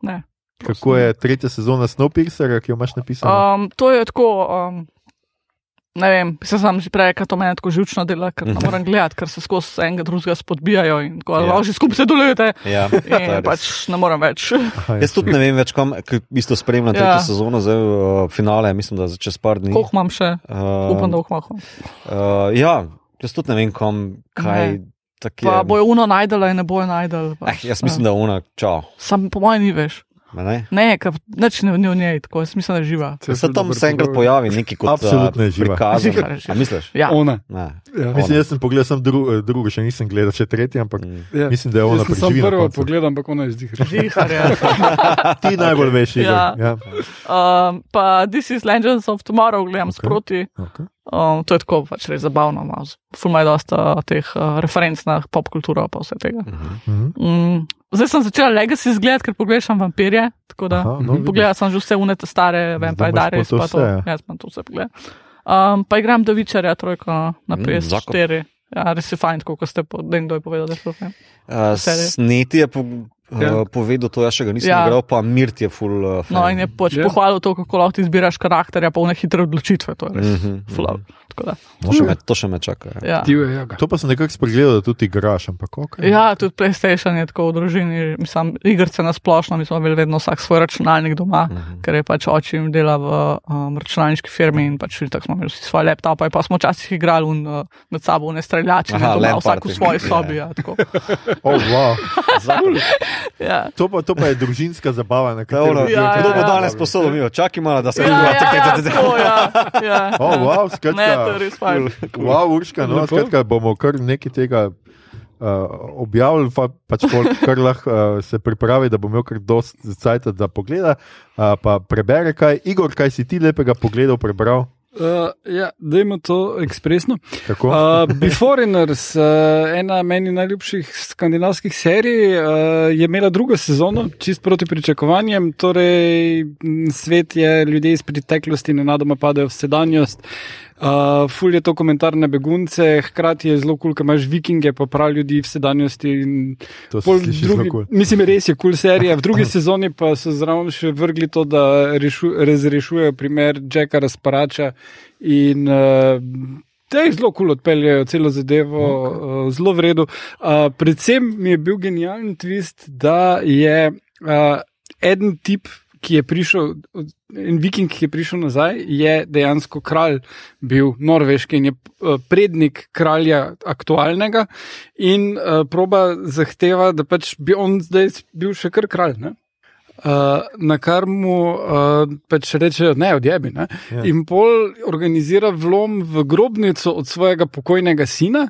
Ne. Kako je tretja sezona Snowpiercerja, ki jo imaš napisano? Um, to je tako. Um, Ne vem, se sem že prej, ker to meni tako žučno dela, ker ne morem gledati, ker se skozi enega drugega spodbijajo in tako Ja. že skupaj se dolujete. Ja, to res. pač ne morem več. Aha, ja. Jaz tudi ne vem več, kam v bistvu spremljam Ja. sezono, zdaj uh, finale, mislim, da za čez par dni. Koh imam še, Uh, upam, da jih imam. Uh, ja, jaz tudi ne vem, kam, kaj tako Pa je. bojo uno najdela in ne bojo najdela. Eh, jaz mislim, da je ona, čau. Sam po mojem ni več. Ne? Ne, nič ni ni v njej, tako jaz mislim, da je živa. Se Se tam se enkrat pojavi neki kot Absolutno je živa. prikaz. Ziher je živa. A misliš? Ja. Ona. Ne. Ja. Mislim, jaz sem pogledal sem dru, eh, drugo, še nisem gledal, še tretje, ampak Mm. Ja. mislim, da je ona Jaz sem prvo pogledal, ampak ona je zdihra. Zihar je. Ti najbolj veš. Ja. Ja. Um, pa This is Legends of Tomorrow, gledam Ok. okay. sproti. Okay. Um, to je tako pač res zabavno. Fulma je dosta teh uh, referenc na pop kulturo pa vse tega. Mhm. Mhm. Mm, zdaj sem začela Legacy zgledati, ker pogrešam vampirje. Tako da Aha, no, pogledala sem že vse unete stare Vampire Diaries. Pa to, vse, ja. jaz sem to vse pogledala. Um, pa igram do Vičarja, trojko na Mm, PS4. Ja, res je fajn, kot ste po, da kdo je povedal, da je to. Uh. Sneti je po, Ja. uh, povedal, to jaz še ga nisem Ja. igral, pa Mirt je full. Uh, No, in je pač Ja. pohvalil to, kako lahko ti izbiraš karakterja, pa vne hitre odločitve. To je res. Mhm, mhm. Tako da, To še me, to še me čaka. Ja. Ja. Divja jaga. To pa sem nekako spregledal, da tudi igraš, ampak ok. Ja, tudi PlayStation je tako v družini, mislim, igrice na splošno, mi smo imeli vedno vsak svoj računalnik doma, Mhm. ker je pač oče jim dela v um, računalniški firmi in pač tako smo imeli vsi svoje laptope, pa smo včasih igrali un, uh, med sabo ne streljači, Aha, doma, LAN vsak v svoji Ja. sobi. Ja, tako. Oh, wow. Ja. to, pa, to pa je družinska zabava, na To katero Ja, Kdo ja, bo ja. danes posodil, mi čakaj malo, da se Ja, ja, ja, tako, ja, ja, Oh, ja. wow, Ne, to je skratka, res fajn. wow, Urška, no, skratka, bomo kar nekaj tega uh, objavili, pa, pač pol, kar lahko uh, se pripravi, da bo imel kar dost cajt, da pogleda, uh, pa prebere kaj. Igor, kaj si ti lepega pogledal, prebral? Uh, ja, dajmo to ekspresno. Tako? Uh, Beforeigners, uh, ena meni najljubših skandinavskih serij, uh, je imela drugo sezono, čist proti pričakovanjem. Torej, svet je, ljudje iz preteklosti nenadoma padajo v sedanjost. Uh, ful je to komentar na begunce, hkrati je zelo kul, cool, ker imaš vikinge, pa prav ljudi v sedanjosti. to se sliši drugi- kul. Mislim, res je kul cool serija. V drugi sezoni pa so zraven še vrgli to, da rešu, razrešujejo primer Jacka Razparača in uh, da jih zelo kul cool odpeljajo celo zadevo, okay. uh, zelo v redu. Uh, predvsem mi je bil genijalen twist, da je uh, en tip. Ki je prišel, en viking, ki je prišel nazaj, je dejansko kralj bil norveški in je eh, prednik kralja aktualnega in uh, proba zahteva, da pač bi on zdaj bil še kar kralj. Ne? Uh, na kar mu uh, pač rečejo, ne, odjebi. Ne? Ja. In pol organizira vlom v grobnico od svojega pokojnega sina,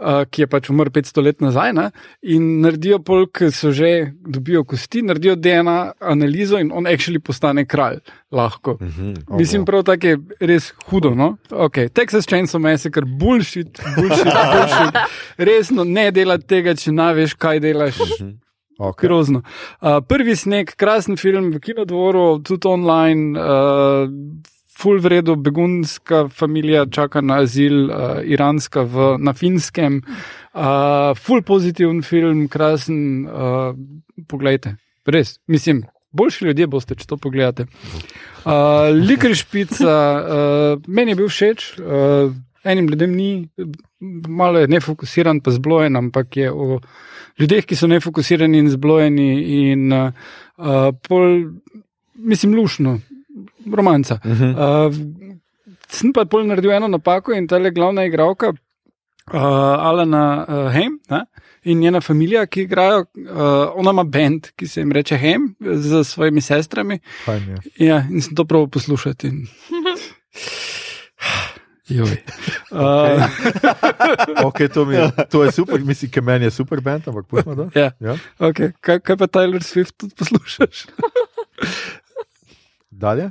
uh, ki je pač umrl 500 let nazaj. Ne? In naredijo pol, ki so že dobijo kosti, naredijo DNA analizo in on actually postane kralj. Lahko. Mhm. Mislim, prav tako je res hudo. No? Okay. Texas Chainsaw Massacre, bullshit, bullshit, bullshit. Resno, ne delati tega, če ne veš, kaj delaš. Okay. Grozno. Uh, prvi sneg, krasen film v kinodvoru, tudi online, uh, full vredo, begunska družina čaka na azil, uh, iranska v, na finskem. Uh, full pozitiven film, krasen. Uh, poglejte, res, mislim. Boljši ljudje boste, če to pogledate. Uh, Likri špica, uh, meni je bil všeč, uh, enim ljudem ni, malo je nefokusiran, pa zblojen, ampak je o ljudeh, ki so nefokusirani in zblojeni, in uh, uh, pol, mislim, lušno, romanca. Uh -huh. uh, sem pa pol naredil eno napako in ta le glavna igralka, uh, Alana uh, Hem. Ne? In njena družina, ki igrajo, uh, ona ima bend, ki se jim reče Hem, z svojimi sestrami. Fajn je. Ja, in sem to prav poslušati. In... Joj. Uh, Okay, to, mi, je- to je super, mislim, ker meni je super band, ampak pojmo da. ja. Ja. okay. kaj, kaj pa Tyler Swift tudi poslušaš? Dalje.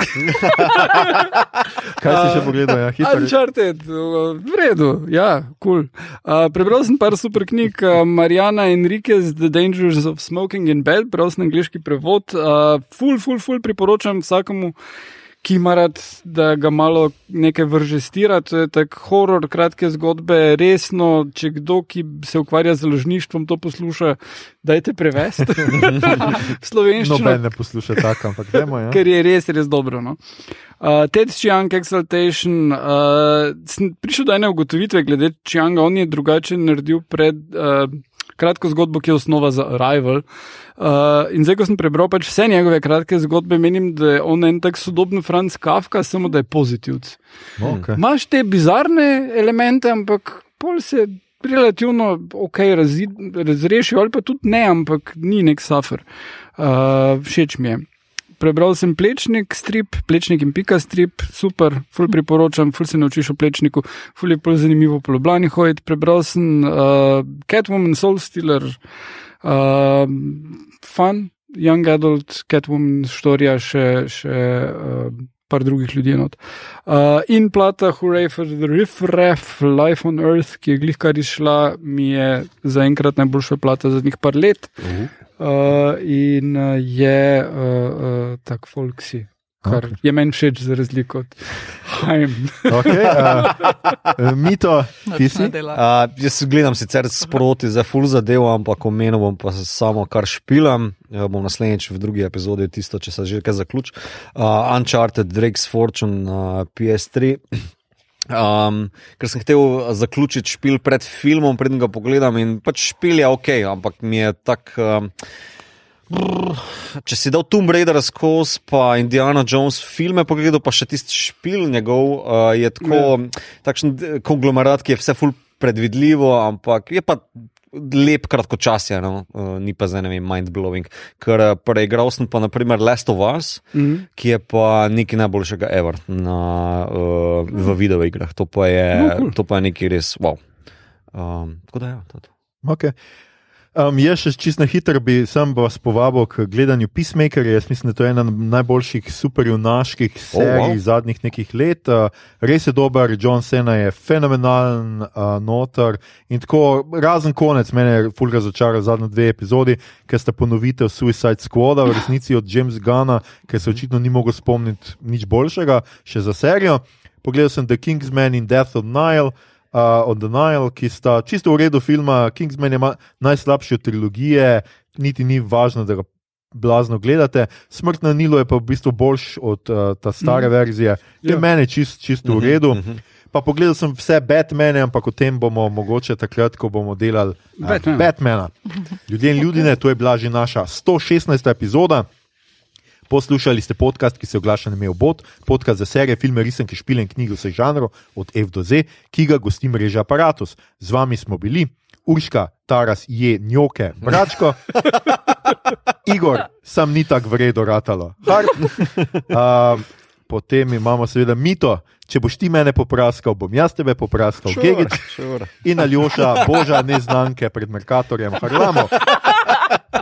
Kaj si še pogledal? Ja, hitro. Uncharted, uh, v redu, ja, kul. Cool. Uh, prebral sem par super knjig, uh, Mariana Enriquez, The Dangers of Smoking in Bed, prebral sem angliški prevod. Uh, ful, ful, ful priporočam vsakemu, ki ima rad, da ga malo nekaj vržestira. To je tak horor, kratke zgodbe, resno, če kdo, ki se ukvarja z založništvom, to posluša, dajte prevesti. V slovenščino Noben ne posluša tako, ampak dajmo. Ja. ker je res, res dobro. No? Uh, Ted Chiang Exaltation, uh, prišel do ene ugotovitve glede Chianga, on je drugače naredil pred. Uh, Kratko zgodbo, ki je osnova za Arrival. Uh, in zdaj, ko sem prebral pač vse njegove kratke zgodbe, menim, da je on en tak sodoben Franz Kafka, samo da je pozitivc. Okay. Imáš te bizarne elemente, ampak pol se relativno ok razi, razrešijo, ali pa tudi ne, ampak ni nek suffer. Uh, všeč mi je. Prebral sem plečnik, strip, plečnik in pika strip, super, ful priporočam, ful se naučiš o plečniku, ful je pol zanimivo po Ljubljani hoditi. Prebral sem uh, Catwoman, Soul Stealer, uh, fun, young adult, Catwoman, storija še. še uh, par drugih ljudi. not. Uh, in plata Hooray for the Riff Raff, Life on Earth, ki je glih kar izšla, mi je zaenkrat najboljša plata zadnjih par let. Uh, in uh, je uh, uh, tak folksi, kar Ok. okay. je meni všeč za razliko od Haim. Okay, uh, mito, ti Nič si? ne dela. Uh, jaz gledam sicer sproti za full zadevo, ampak omenil bom pa samo, kar špilam. Ja, bom naslednjič v drugi epizodi tisto, če se že kaj zaključi. Uh, Uncharted, Drake's Fortune, uh, PS3. Um, ker sem hotel zaključiti špil pred filmom, preden ga pogledam. In pač špil je ok, ampak mi je tak. Um, brr, Če si dal Tomb Raider skozi, pa Indiana Jones filme pogledal, pa še tisti špil njegov, uh, je tako, takšen d- konglomerat, ki je vse ful predvidljivo, ampak je pa lep kratkočasje, no? uh, ni pa zdaj ne vem, mind-blowing. Ker uh, preigral sem pa naprimer Last of Us, Mhm. ki je pa nekaj najboljšega ever na, uh, v videoigrah. To pa je, No, cool. to pa je nekaj res wow. Um, tako da ja, to je to. Okay. Um, jaz še čisto na hitro bi sam vas povabil k gledanju Peacemakerja. Jaz mislim, da to je ena najboljših superjunaških serij wow. oh, wow. zadnjih nekih let. Uh, res je dober, John Cena je fenomenalen uh, noter. In tako, razen konec, mene je ful razočaral zadnje dve epizodi, ker sta ponovitev Suicide Squada v resnici od James Gunna, ker se očitno ni mogel spomniti nič boljšega, še za serijo. Pogledal sem The Kingsman in Death of Nile. Uh, od The Nile, ki sta čisto v redu filma. Kingsman je najslabši od trilogije, niti ni važno, da ga blazno gledate. Smrt na Nilu je pa v bistvu boljš od uh, ta stare mm. verzije, ki je Ja. meni čist, čisto v redu. Mhm. Pa pogledal sem vse Batmane, ampak o tem bomo mogoče takrat, ko bomo delali uh, Batmana. Batmana. Ljudje in ljudje, to je bila že naša 116. epizoda. Poslušali ste podcast, ki se oglaša na Mejo Bot, podcast za serije, filme, risanke, špile in knjige vseh žanrov, od F do Z, ki ga gosti mreža Apparatus. Z vami smo bili Urška, Taras, Je, Njoke, Bračko Igor, sam ni tako vredno ratalo. Uh, potem imamo seveda mito, če boš ti mene popraskal, bom jaz tebe popraskal. Sure, Gegič sure. in Aljoša, boža neznanke pred Merkatorjem, Harlamo.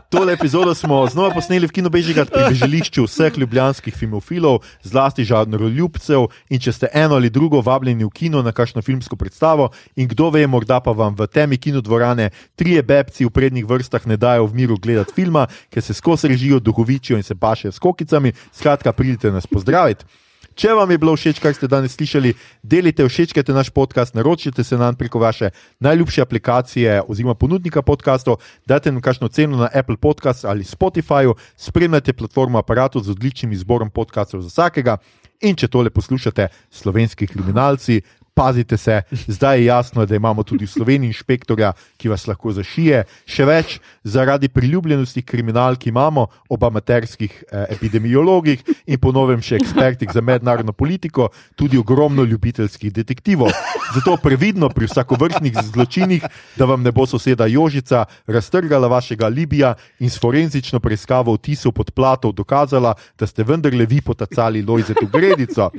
Tole epizodo smo znova posneli v Kino Bežigat pri bežališču vseh ljubljanskih filmofilov, zlasti žanroljubcev. In če ste eno ali drugo vabljeni v kino na kakšno filmsko predstavo, in kdo ve, morda pa vam v temi kinodvorane trije bebci v prednjih vrstah ne dajo v miru gledati filma, ker se skozi režijo, duhovičijo in se pašejo s kokicami, skratka, pridite nas pozdraviti. Če vam je bilo všeč, kar ste danes slišali, delite, všečkajte naš podcast, naročite se nam preko vaše najljubše aplikacije oziroma ponudnika podkastov, dajte nam kakšno ceno na Apple Podcast ali Spotifyju, spremljajte platformo aparatu z odličnim izborom podkastov za vsakega. In če tole poslušate, slovenski kriminalci, pazite se, zdaj je jasno, da imamo tudi v Sloveniji inšpektorja, ki vas lahko zašije. Še več, zaradi priljubljenosti kriminalk imamo ob amaterskih eh, epidemiologih in ponovem še ekspertih za mednarodno politiko, tudi ogromno ljubiteljskih detektivov. Zato previdno pri vsakovrstnih zločinih, da vam ne bo soseda Jožica raztrgala vašega Libija in s forenzično preiskavo vtisov pod platov dokazala, da ste vendarle vi potacali Lojzetu Gredico.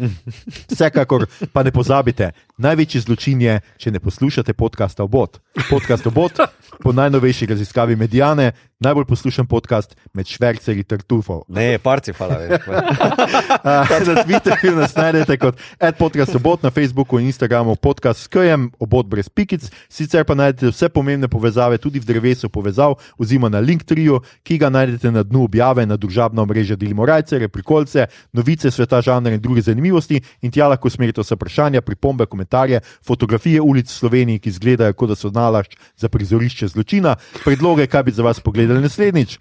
Vsekakor pa ne pozabite, največji zločin je, če ne poslušate podcasta Obot. Podcast Obot, po najnovejši raziskavi Medijane, najbolj poslušan podcast med švercerji Tartufov. Ne, parci, hvala. veš. Na Twitterju nas najdete kot podcast Obot, na Facebooku in Instagramu podcast s KM, Obot brez pikic. Sicer pa najdete vse pomembne povezave tudi v drevesu povezav, oziroma na Linktriju, ki ga najdete na dnu objave na družabno mrežo Delimo Rajce, Reprikolce, novice sveta žanra in druge zanimivosti. In tja lahko smerite vse vprašanja, pripombe, komentarje, fotografije ulic v Sloveniji, ki izgledajo kot da so nalašč za prizorišče zločina, predloge, kaj bi za vas pogledali naslednjič.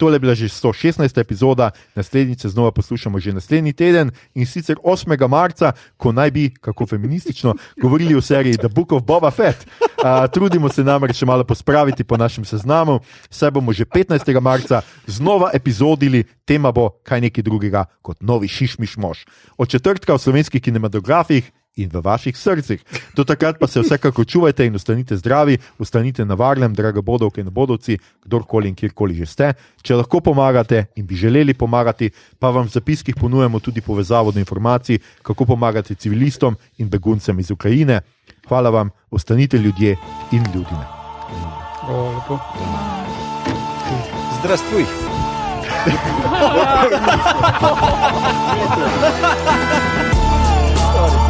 Tole je bila že 116. epizoda, naslednjič se znova poslušamo že naslednji teden in sicer 8. marca, ko naj bi, kako feministično, govorili o seriji The Book of Boba Fett. Uh, trudimo se namreč še malo pospraviti po našem seznamu, saj bomo že 15. marca znova epizodili, tema bo kaj nekaj drugega kot novi šišmiš mož. Od četrtka v slovenskih kinematografih. In v vaših srcih. Do takrat pa se vsekakor čuvajte in ostanite zdravi, ostanite na varnem, drago bodovke in bodovci, kdorkoli in kjerkoli že ste. Če lahko pomagate in bi želeli pomagati, pa vam v zapiskih ponujemo tudi povezavo do informacij, kako pomagati civilistom in beguncem iz Ukrajine. Hvala vam, ostanite ljudje in ljudine. O, lepo. Zdrastuj.